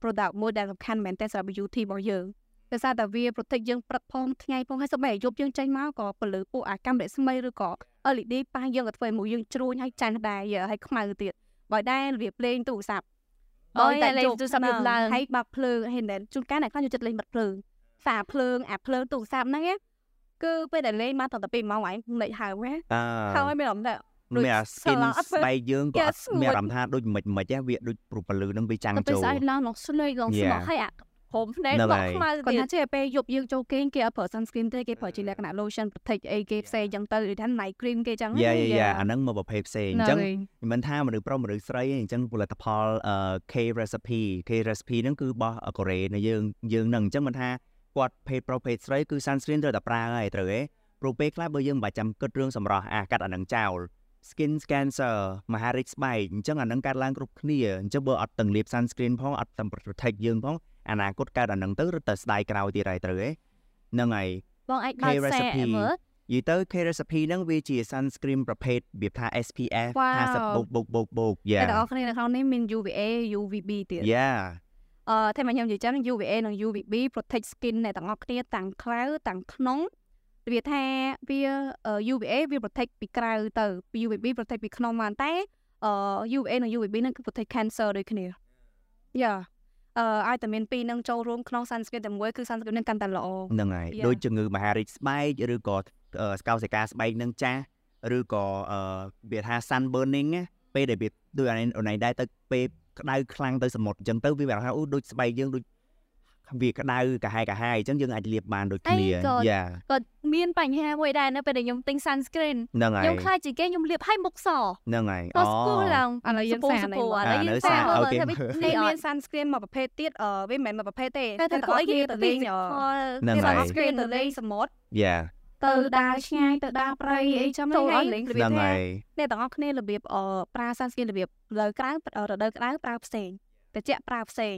product មួយដែលសំខាន់មែនទែនសម្រាប់ beauty របស់យើងដោយសារតែវា protect យើងព្រឹកផងថ្ងៃផងហើយសូម្បីតែយប់យើងចេញមកក៏ពលឺពួកអាកាំរស្មីឬក៏ LED ប៉ះយើងក៏ធ្វើឲ្យមួយយើងជ្រួញហើយចាញ់ដែរហើយខ្មៅទៀត បើដែររបៀបលេងទូរស័ព្ទបើតែលេងទូរស័ព្ទលើឡើងហើយបើកភ្លើងហើយតែជួនកាលអ្នកខ្លះចូលចិត្តលេងបិទភ្លើងសារភ្លើងអាភ្លើងទូរស័ព្ទហ្នឹងគឺពេលដែលលេងមកតទៅ2ម៉ោងហើយលេចហើមហ៎ហើយមានអារម្មណ៍ថាមានអា skin ស្បែកយើងក៏មានអារម្មណ៍ថាដូចមិនមិនវាដូចព្រោះពលឺនឹងវាចាំងចូលទៅស្អីឡើងឡងស្លេកឡងស្មោះហើយអា ហូមភ្នែកបោះខ្មៅគាត់ថាចេះពេលយប់យើងចូលគេងគេអត់ប្រើ sunscreen ទេគេប្រើជាលក្ខណៈ lotion protect អីគេផ្សេងអញ្ចឹងទៅឬថា night cream គេអញ្ចឹងយ៉ាយ៉ាអាហ្នឹងមកប្រភេទផ្សេងអញ្ចឹងមិនថាមនុស្សប្រុសមនុស្សស្រីអញ្ចឹងផលិតផល K recipe K recipe ហ្នឹងគឺរបស់កូរ៉េនៅយើងយើងហ្នឹងអញ្ចឹងមិនថាគាត់ភេទប្រុសភេទស្រីគឺ sunscreen ត្រូវតែប្រើហើយត្រូវទេព្រោះពេលខ្លះបើយើងមិនបាច់ចាំគិតរឿងសម្រស់អាកាត់អាហ្នឹងចោល skin cancer មហារីកស្បែកអញ្ចឹងអានឹងកើតឡើងគ្រប់គ្នាអញ្ចឹងបើអត់ទាំងលាប sunscreen ផងអត់ទាំង protect យើងផង អនាគតកើតអានឹងទៅរត់ទៅស្ដាយក្រោយទៀតហើយត្រូវទេហ្នឹងហើយបងអាចបើកសែមើលយីទៅ K recipe ហ្នឹងវាជា sunscreen ប្រភេទវាថា SPF 50បូកបូកបូកបូកយ៉ាតែបងប្អូននៅក្នុងនេះមាន UVA UVB ទៀតយ៉ាអឺតែមកខ្ញុំនិយាយចឹង UVA និង UVB protect skin អ្នកទាំងអស់គ្នាទាំងក្រៅទាំងក្នុងវាថាវា UVA វា protect ពីក្រៅទៅ UVB protect ពីក្នុងមកតែ UVA និង UVB ហ្នឹងគឺ protect cancer ដូចគ្នាយ៉ាអឺ ឲ្យតែមានពីរនឹងចូលរួមក្នុង sunscreen តែមួយគឺ sunscreen នឹងកាន់តែល្អហ្នឹងហើយដូចជំងឺមហារីកស្បែកឬក៏ស្កោសិកាស្បែកនឹងចាស់ឬក៏អឺវាថា sun burning ពេលដែលវាដូចអូនឯងដែរទៅពេលក្តៅខ្លាំងទៅសមុទ្រអញ្ចឹងទៅវាថាអូដូចស្បែកយើងដូច វាក្តៅកាហាយកាហាយអញ្ចឹងយើងអាចលាបបានដូចគ្នាយ៉ាក៏មានបញ្ហាមួយដែរនៅពេលដែលខ្ញុំទិញ sunscreen ហ្នឹងហើយខ្ញុំខ្លាចជាគេខ្ញុំលាបឲ្យមុខសហ្នឹងហើយអូស្គូឡើងឥឡូវយើងសាឥឡូវយើងសាអូខេនេះមាន sunscreen មួយប្រភេទទៀតអឺវាមិនមែនមួយប្រភេទទេតែតែអីគេទៅលេងហ្នឹងហើយ sunscreen ទៅលេងសមុទ្រយ៉ាទៅដើរឆ្ងាយទៅដើរព្រៃអីចាំហ្នឹងហើយរបៀបថាអ្នកទាំងអស់គ្នារបៀបប្រើ sunscreen របៀបរដូវក្រៅរដូវក្តៅប្រើផ្សេងត្រជាក់ប្រើផ្សេង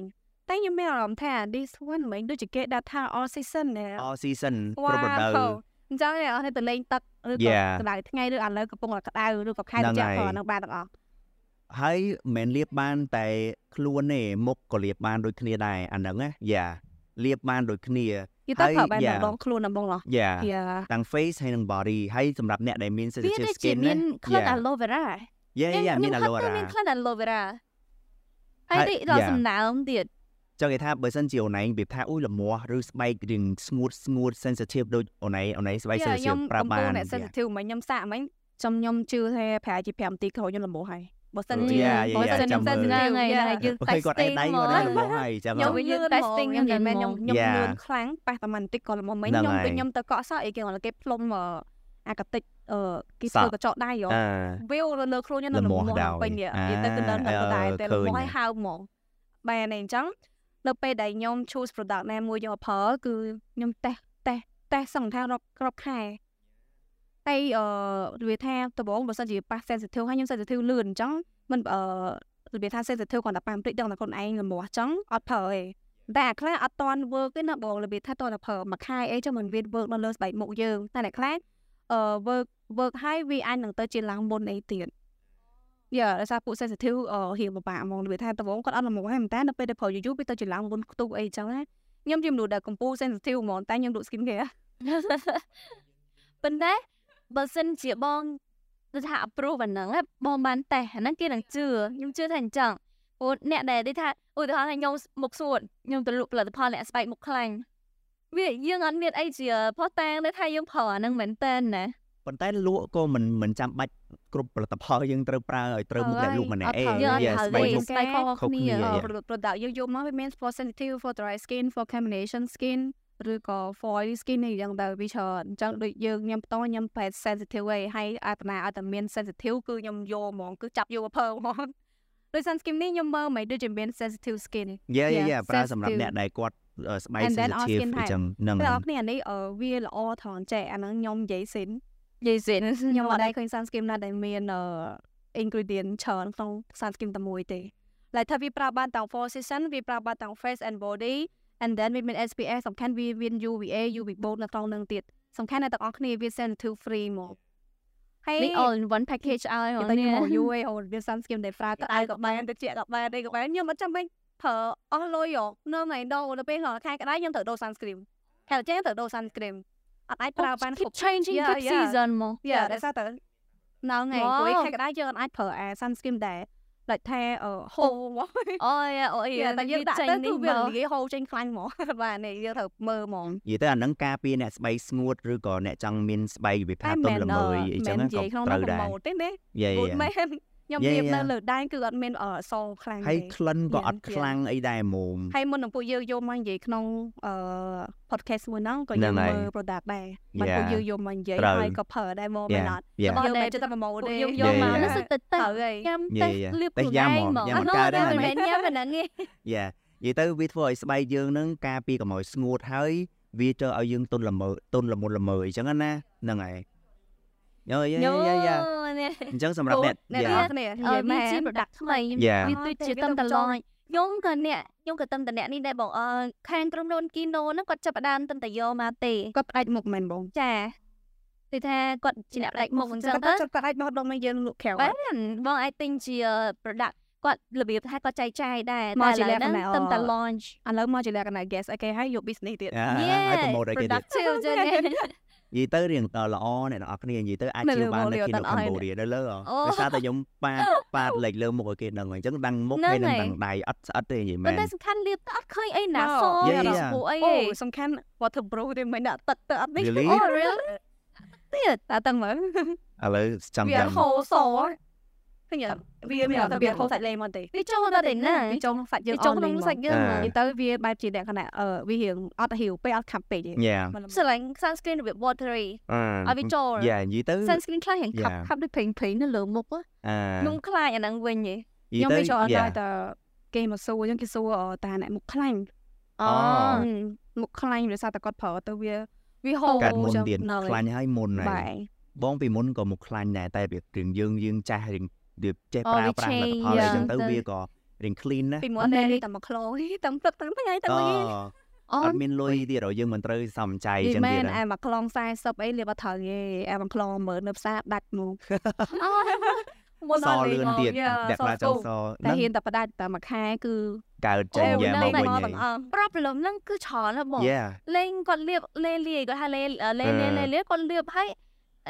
តែខ្ញុំមានអារម្មណ៍ថា this one មិនដូចជាគេដាក់ថា all season ណែ all season គ្រប់រដូវអញ្ចឹងអ្នកនរទៅលេងទឹកឬក៏ក្តៅថ្ងៃឬឥឡូវកំពុងតែក្តៅឬក៏ខែត្រជាក់ផងនឹងបានទាំងអស់ហើយមិនមែនលាបបានតែខ្លួនទេមុខក៏លាបបានដូចគ្នាដែរអាហ្នឹងណាយ៉ាលាបបានដូចគ្នាយីទៅប្រើបានម្ដងខ្លួនម្ដងឡោះយ៉ាទាំង face ហើយនិង body ហើយសម្រាប់អ្នកដែលមាន sensitive skin ណាមានក្លិន aloe vera យ៉ាយ៉ាមាន aloe vera មានក្លិន aloe vera ហើយដល់សំណើមទៀត ចឹងគេថាបើសិនជាអូនឯងវាថាអ៊ុយលមាស់ឬស្បែករៀងស្ងួតស្ងួត sensitive ដូចអូនឯងអូនឯងស្បែក sensitive ប្រាប់បានខ្ញុំ sensitive មិនខ្ញុំសាកមិញខ្ញុំខ្ញុំជឿថាប្រហែលជា5នាទីក្រោយខ្ញុំលមាស់ហើយបើសិនជាបើសិនខ្ញុំ sensitive ថ្ងៃណាយើង testing គាត់ឯងដៃគាត់លមាស់ហើយចាំខ្ញុំយើង testing ខ្ញុំនិយាយមែនខ្ញុំខ្ញុំលឿនខ្លាំងប៉ះតែបន្តិចក៏លមាស់មិញខ្ញុំពេលខ្ញុំទៅកក់សក់អីគេគាត់គេផ្លុំអាកតិចអឺគេធ្វើកញ្ចក់ដៃហ៎វាលើខ្លួនខ្ញុំនៅលមាស់ពេញនិយាយទៅគឺដល់ទៅដែរតែលមាស់ឲ្យហើមហ្មងបែរនេះអញ្ចឹង នៅពេលដែលខ្ញុំ choose product ណាមួយយកប្រើគឺខ្ញុំតេស្តតេស្តតេស្តសង្ឃថារាប់គ្រប់ខែហើយអឺវាថាដំបូងបើសិនជាប៉ះ sensitive ហើយខ្ញុំ sensitive លឿនអញ្ចឹងមិនអឺរបៀបថា sensitive គាត់តែប៉ះព្រិចដឹងតែខ្លួនឯងលមាស់អញ្ចឹងអត់ប្រើទេតែអាខ្លះអត់តន់ work ទេណាបងរបៀបថាតន់តែប្រើមួយខែអីចឹងមិនវា work នៅលើស្បែកមុខយើងតែអ្នកខ្លះអឺ work work ហើយវាអាចនឹងទៅជាឡើងមុនអីទៀត យ៉ាដោយសារពួក sensitive រៀងពិបាកហ្មងវាថាដំបូងគាត់អត់ល្មមហើយតែនៅពេលដែលប្រើយូរៗវាទៅច្រឡំមុនខ្ទុះអីចឹងណាខ្ញុំជាមនុស្សដែលកំពូល sensitive ហ្មងតែខ្ញុំលក់ skin care ប៉ុន្តែបើសិនជាបងទៅថា approve អាហ្នឹងបងបានតេស្តអាហ្នឹងគេនឹងជឿខ្ញុំជឿថាអញ្ចឹងព្រោះអ្នកដែលនិយាយថាឧទាហរណ៍ថាខ្ញុំមុខស្ងួតខ្ញុំទៅលក់ផលិតផលអ្នកស្បែកមុខខ្លាញ់វាយើងអត់មានអីជាផុសតាងទេថាយើងប្រើអាហ្នឹងមែនតើណា ប៉ុន្តែលក់ក៏មិនមិនចាំបាច់គ្រប់ផលិតផលយើងត្រូវប្រើឲ្យត្រូវមុខអ្នកលក់ម្នាក់ឯងយើងស្បែកមុខស្បែកខុសគ្នា product យើងយកមកវាមាន for sensitive for dry skin for combination skin ឬក៏ for oily skin នេះយ៉ាងទៅវាច្រើនអញ្ចឹងដូចយើងខ្ញុំផ្ទាល់ខ្ញុំប្រែ sensitive ឯងហើយអាតាណាឲ្យតែមាន sensitive គឺខ្ញុំយកហ្មងគឺចាប់យកទៅហ្មងដោយ sunscreen នេះខ្ញុំមើលមិនដូចជាមាន sensitive skin យ៉ាយ៉ាយ៉ាប្រើសម្រាប់អ្នកដែលគាត់ស្បែក And then all sensitive skin អញ្ type ចឹងហ្នឹងតែហើយអ្នកគ្នានេះអឺវាល្អត្រង់ចេះអាហ្នឹងខ្ញុំនិយាយសិន និយាយសិនខ្ញុំអត់ដែរឃើញ sunscreen ណាដែលមានអឺ ingredient ច្រើនក្នុង sunscreen តែមួយទេ like ថាវាប្រើបានទាំង four season វាប្រើបានទាំង face and body and then វាមាន SPF សំខាន់វាមាន UVA UV bold នៅក្នុងនឹងទៀតសំខាន់ណាស់ទាំងអស់គ្នាវា sensitive free មកហើយនេះ all in one package ឲ្យតែហ្នឹងខ្ញុំមកយូរឯងអូវា sunscreen ដែលប្រើក្តៅក៏បានទឹកជាក់ក៏បានអីក៏បានខ្ញុំអត់ចាំបាច់ប្រើអស់លុយហ៎នៅថ្ងៃដងទៅពេលខែក្តៅខ្ញុំត្រូវដូរ sunscreen ខែចេះត្រូវដូរ sunscreen អត់អាចប្រើបានគ្រប់ keep changing Yeah, keep yeah. season មកយ៉ាដោយសារតែនៅថ្ងៃ Wow. ព្រោះខែក្តៅយើងអត់អាចប្រើអា sunscreen ដែរដូចថាអឺហូរមកអូយអូយតែយើងដាក់ទៅនេះគឺវាមកនិយាយហូរចេញខ្លាញ់ហ្មងបាទនេះយើងត្រូវមើលហ្មងនិយាយទៅអាហ្នឹងការពារអ្នកស្បែកស្ងួតឬក៏អ្នកចង់មានស្បែកវិភាតែទុំមិនល្មើយអីចឹងមិននិក៏យាយក្នុងត្រូវប្រដែរម៉ូទទេណាយេគូតមែន ខ្ញុំ Yeah, រៀបនៅ yeah. លើដែនគឺអត់មានអសខ្លាំងហើយទេក្លិនក៏អត់ Yeah, ខ្លាំងអីដែរហ្មងហើយមុននឹងពួកយើងយកមកនិយាយក្នុងអឺ podcast មួយហ្នឹងក៏យើងហ្នឹងហើយមើល product ដែរបាត់ Yeah. ពួកយើងយកមកនិយាយត្រូវហើយក៏ប្រើដែរមកមែនអត់យ៉ាបោះយើងដែមិនរចិត្តតែប្រម៉ូទពួកទេយើងយក Yeah, មក yeah. នោះសិតទៅទៅត្រូវហើយញ៉ាំយេទៅយេលៀបតែខ្លួនញ៉ាំឯងហ្មងមកញ៉ាំអាមិននោះកើតទេតែអាមិននេះមែនញ៉ាំប៉ុណ្ណឹងទេយ៉ានិយាយទៅវាធ្វើឲ្យស្បែកយើងហ្នឹងការពារកុំឲ្យស្ងួតហើយវាចូលឲ្យយើងទន់ល្មើទន់ល្មុនល្មើអញ្ចឹងណាហ្នឹងហើយ យោយ៉ាយ៉ាយ៉ានេះអញ្ចឹងសម្រាប់អ្នកអ្នកយ៉ានរគ្នានិអឺយាយវាមែនជា product ថ្មី Yeah. វាដូចជាតែវាតំតទៅចូលឡយខ្ញុំក៏អ្នកខ្ញុំក៏តំតអ្នកនេះដែរបងអឺខាងក្រុមហ៊ុនគីណូហ្នឹងគាត់ចាប់ផ្ដើមតំតយកមកទេគាត់ផ្ដាច់មុខមែនបងចាគឺថាគាត់ជាអ្នកផ្ដាច់មុខអញ្ចឹងគាត់ទៅគាត់ផ្ដាច់មកដល់មកយើងលក់ក្រៅបានបង I think ជា product គាត់របៀបថាគាត់ចែកចាយដែរមកតែជាឥឡូវលក្ខហ្នឹងណៈតំតែអឺ launch ឥឡូវមកជាលក្ខណៈ guest អីគេហើយយក business ទៀតអា Yeah ឲ្យប្រម៉ូទឲ្យគេទៀត productive ចឹងទេ និយាយទៅរៀងដល់ល្អអ្នកនរអគ្នានិយាយទៅអាចនៅជឿលើបានមុខនៅនេះគីណូអត់ឲ្យកម្ពុជានៅលើហ៎អូដោយសារតែខ្ញុំប៉ាតប៉ាតលេខលើមុខឲ្យគេដឹងហើយអញ្ចឹងដឹងមុខហ្នឹងហើយនឹងហើយដឹងដៃអត់ស្អិតទេនិយាយមែប៉ុនន្តែសំខាន់លៀបទៅអត់ឃើញអីណាអូស Yeah, ឬ yeah. ស្ពូអីអូទេសំខាន់ water bro ទេមិនដាក់ទឹកទៅអត់នេះ Really? អូ really ទៀតតែតឹងមើលឥឡូវចង់វាចាំហូរស ឃើញអត់វាមានតែវាហូរសាច់លេមកទេវាចូលទៅតែណាវាចូលក្នុងសាច់យើងវាចូលក្នុងសាច់យើងអាហ្មងនិយាយទៅវាបែបជាលក្ខណៈអឺវារៀងអត់ហ៊ីវពេកអត់ខាប់ពេកទេយ៉ាស្រឡាញ់ sunscreen របៀប watery អឺឲ្យវាចូលយ៉ានិយាយទៅ sunscreen ខ្លះរៀងខាប់ Yeah. ខាប់ដូចព្រេងព្រេងនៅលើមុខហ៎អាខ្ញុំខ្លាចអាហ្នឹងវិញហ៎និយាខ្ញុំយទៅវាចូលអត់យ៉ាដែរតែគេមកសួរអញ្ចឹងគេសួរអឺតាអ្នកមុខខ្លាញ់អូមុខខ្លាញ់ដោយសារតែគាត់ប្រើទៅវាវាហូរកាត់មុនចឹងទៀតនៅខ្លាញ់ហើយមុនហើយបាទបងពីមុនក៏មុខខ្លាញ់ដែរតែវារឿងយើងយើងចាស់រឿង វាចេះអូប្រើវាប្រាស់លទ្ធ change ផលអីចឹងទៅទៅវាក៏រៀង clean ណាពីមុនតែនេះតែមកក្លោតែទឹកទាំងថ្ងៃទៅអូវិញអូអត់មានលុយទៀតហ៎យើងមិនត្រូវសំចៃនិយាយចឹងមែទៀតនណាអាមកខ្លង40អីលៀបអត់ត្រូវទេអាមកខ្លងមើលនៅផ្សារដាច់មកមុនសអត់លឿនទៀតយ៉ាអ្នកខ្លះចង់សតែហ្នឹងហ៊ានតែផ្ដាច់តែមួយខែគឺកើតចេញអូយ៉ានៅមកវិញមកហើទាំងអស់ problem ហ្នឹងគឺច្រើនណាស់បងយយ៉ាលេងគាត់លៀបលេលាយគាត់ហៅលេលេលេលេលេគាត់លៀបហើយ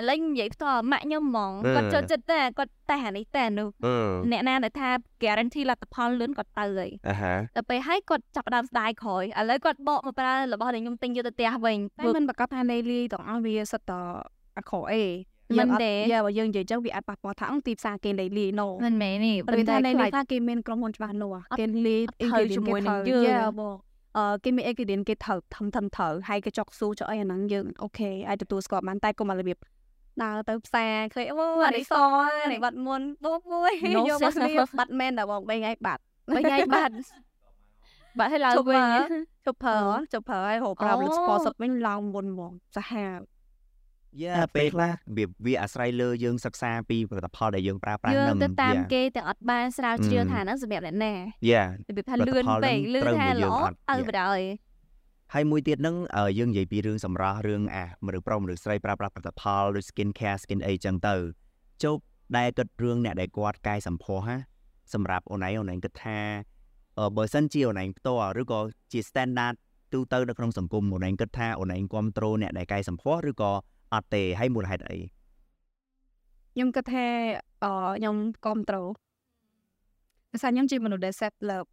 លេងនិយាយផ្ទាល់ម៉ាក់ខ្ញុំហ្មងគាត់ចូលចិត្តតែគាត់តែអានេះតែនោះអឺអ្នកណាដែលថា guarantee លទ្ធផលលឿនគាត់ទៅហើយអាហាដល់ពេលហើយគាត់ចាប់ផ្ដើមស្ដាយក្រោយឥឡូវគាត់បកមកប្រើរបស់ដែលខ្ញុំទិញយកទៅផ្ទះវិញតែមិនប្រកាសថាលេលីទាំងអស់វាសិតតអក្រក់អីមិនទេយ៉ាបើយើងនិយាយចឹងវាអាចប៉ះពាល់ថាអង្ទីផ្សារគេលេលីណូមិនមែនទេព្រោះថាលេលីថាគេមានក្រុមហ៊ុនច្បាស់លាស់គេលីអត់ត្រូវជាមួយនឹងយើងយ៉ាបងអឺគេមាន ingredient គេត្រូវធំធំត្រូវហើយគេចុកស៊ូចុកអីអាហ្នឹងយើងអូខេអាចទទួលស្គាល់បានតែកុំឲ្យរបៀប ដើរទៅផ្សារឃើញអូអានេះសអានេះបាត់មុនបោកមួយយកមកស្លៀកបាត់មែនតែបង3ថ្ងៃបាត់បីថ្ងៃបាត់បាត់ឲ្យឡើងជប់វិញមើលជប់ប្រើជប់ប្រើឲ្យហៅប្រើអូផលិតស្ពតសុទ្ធវិញឡើងមុនហ្មងសាហាវយ៉ាពេលខ្លះវាវាអាស្រ័យលើយើងសិក្សាពីផលិតផលដែលយើងប្រើប្រាស់យើងហ្នឹងទៅតាមយ៉ាគេទាំងអត់បានស្រាវជ្រាវអឺថាហ្នឹងសម្រាប់អ្នកណាយ៉ារបៀបថាផលិតលឿនផលពេកហ្នឹងលឿនត្រូវថាមួយយើងល្អអត់ទៅ Yeah. បដ ாய் ហើយមួយទៀតហ្នឹងអឺយើងនិយាយពីរឿងសម្រស់រឿងអាមនុស្សប្រុសមនុស្សស្រីប្រើប្រាស់ផលិតផលដូច skin care skin អីចឹងទៅជប់ដែលគិតរឿងអ្នកដែលគាត់កាយសម្ផស្សណាសម្រាប់អូនឯងអូនឯងគិតថាអឺបើសិនជាអូនឯងផ្ទាល់ឬក៏ជា standard ទូទៅនៅក្នុងសង្គមអូនឯងគិតថាអូនឯងគ្រប់គ្រងអ្នកដែលកាយសម្ផស្សឬក៏អត់ទេហើយមូលហេតុអីខ្ញុំគិតថាអឺខ្ញុំគ្រប់ត្រូលភាសាខ្ញុំជាមនុស្សដែល self love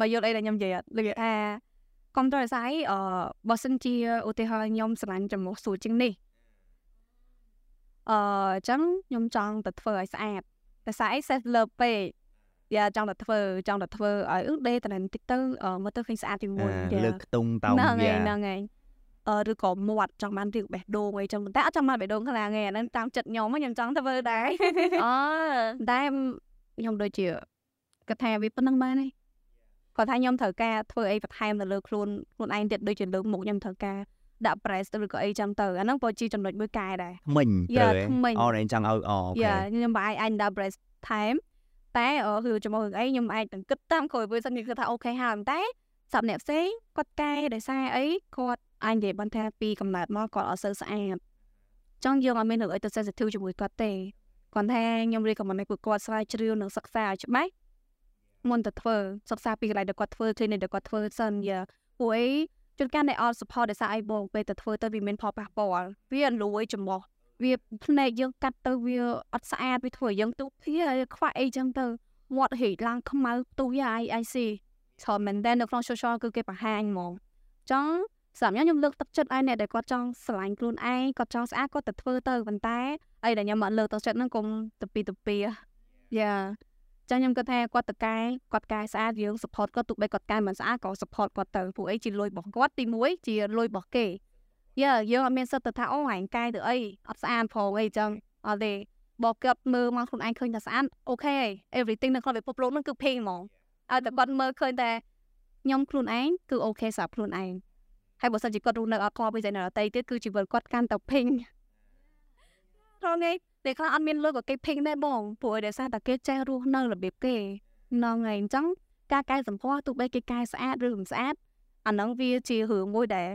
បើយល់អីដែលខ្ញុំនិយាយអត់លើកថា គ្រប់ត្រូលភាសាអីអឺបើសិនជាឧទាហរណ៍ខ្ញុំស្រឡាញ់ចំមុះស្រួលជាងនេះអឺអញ្ចឹងខ្ញុំចង់ទៅធ្វើឲ្យស្អាតភាសាអី self love ពេកយ៉ាចង់តែធ្វើចង់តែធ្វើឲ្យអឺដេតតែបន្តិចទៅអឺមើលទៅឃើញស្អាតជាងមុនអាយ៉ាលើកខ្ទង់តោងហ្នឹងហើយយ៉ាហ្នឹងហើយអឺឬក៏មាត់ចង់បានរៀបបេះដូងអីចឹងប៉ុន្តែអត់ចង់បានបេះដូងខ្លាំងទេអាហ្នឹងតាមចិត្តខ្ញុំហ៎ខ្ញុំចង់ធ្វើដែរអូតែខ្ញុំដូចជាគាត់ថាវាប៉ុណ្្នឹងបានទេ គាត់ថាខ្ញុំត្រូវការធ្វើអីបន្ថែមទៅលើខ្លួនខ្លួនឯងទៀតដូចជាលើកមុខខ្ញុំត្រូវការដាក់ press ទៅឬក៏អីចឹងទៅអាហ្នឹងក៏ជាចំណុចមួយកែដែរថ្មិញយ៉ាត្រូវថ្មិញអូនឯងចង់ឲ្យអូអូខេយ៉ាខ្ញុំបើអាចអាចដាក់ press ថែមតែអឺគឺជាមួយរឿងអីខ្ញុំអាចនឹងគិតតាមក្រោយពេលសិនខ្ញុំគិតថាអូខេហើយប៉ុន្តែសម្រាប់អ្នកផ្សេងគាត់កែដោយសារអីគាត់អាចនិយាយបានថាពីកំណើតមកគាត់អត់សូវស្អាតចង់យើងអត់មានរឿងអីទៅ sensitive ជាមួយគាត់ទេគាត់ថាខ្ញុំរៀបកំណត់ពួកគាត់ស្រាវជ្រាវនិងសិក្សាឲ្យច្បាស់ មុនទៅធ្វើសិក្សាពីកន្លែងដែលគាត់ធ្វើ clinic ដែលគាត់ធ្វើសិនយ៉ាពួកអីជួនកាលអ្នកអត់ support ដោយសារអីបងពេលទៅធ្វើទៅវាមានផលប៉ះពាល់វាលួយចំោះវាភ្នែកយើងកាត់ទៅវាអត់ស្អាតវាធ្វើឲ្យយើងទុះវាខ្វះអីចឹងទៅមាត់ហេកឡើងខ្មៅទុះយ៉ាអីអីស៊ីច្រើនមែនតើនៅក្នុង social គឺគេបង្ហាញហ្មងចង់សម្រាប់ខ្ញុំលើកទឹកចិត្តឲ្យអ្នកដែលគាត់ចង់ស្រឡាញ់ខ្លួនឯងគាត់ចង់ស្អាតគាត់ទៅធ្វើទៅប៉ុន្តែអីដែលខ្ញុំអត់លើកទឹកចិត្តហ្នឹងកុំទៅពីទៅពីយ៉ា ចឹងខ្ញុំគិតថាគាត់តកែគាត់កែស្អាតយើង support គាត់ទោះបីគាត់កែមិនស្អាតក៏ support គាត់ទៅពួកអីជាលុយរបស់គាត់ទី1ជាលុយរបស់គេយ៉ាយើងអត់មានសិទ្ធិទៅថាអូហែងកែទៅអីអត់ស្អាតផងអីចឹងអត់ទេបើគាត់មើលមកខ្លួនឯងឃើញថាស្អាតអូខេ everything នៅក្នុងពិភពលោកហ្នឹងគឺពេញហ្មងឲ្យតែគាត់មើលឃើញតែខ្ញុំខ្លួនឯងគឺអូខេសម្រាប់ខ្លួនឯងហើយបើសិនជាគាត់រស់នៅអត់ខកពីអ្នកដទៃទៀតគឺជីវិតគាត់កាន់តែពេញត្រង់នេះ តែខ្លះអត់មានលុយក៏គេពេញដែរបងព្រោះឲ្យដោយសារតែគេចេះរស់នៅរបៀបគេហ្នឹងហើយអញ្ចឹងការកែសម្ផស្សទោះបីគេកែស្អាតឬមិនស្អាតអាហ្នឹងវាជារឿងមួយដែល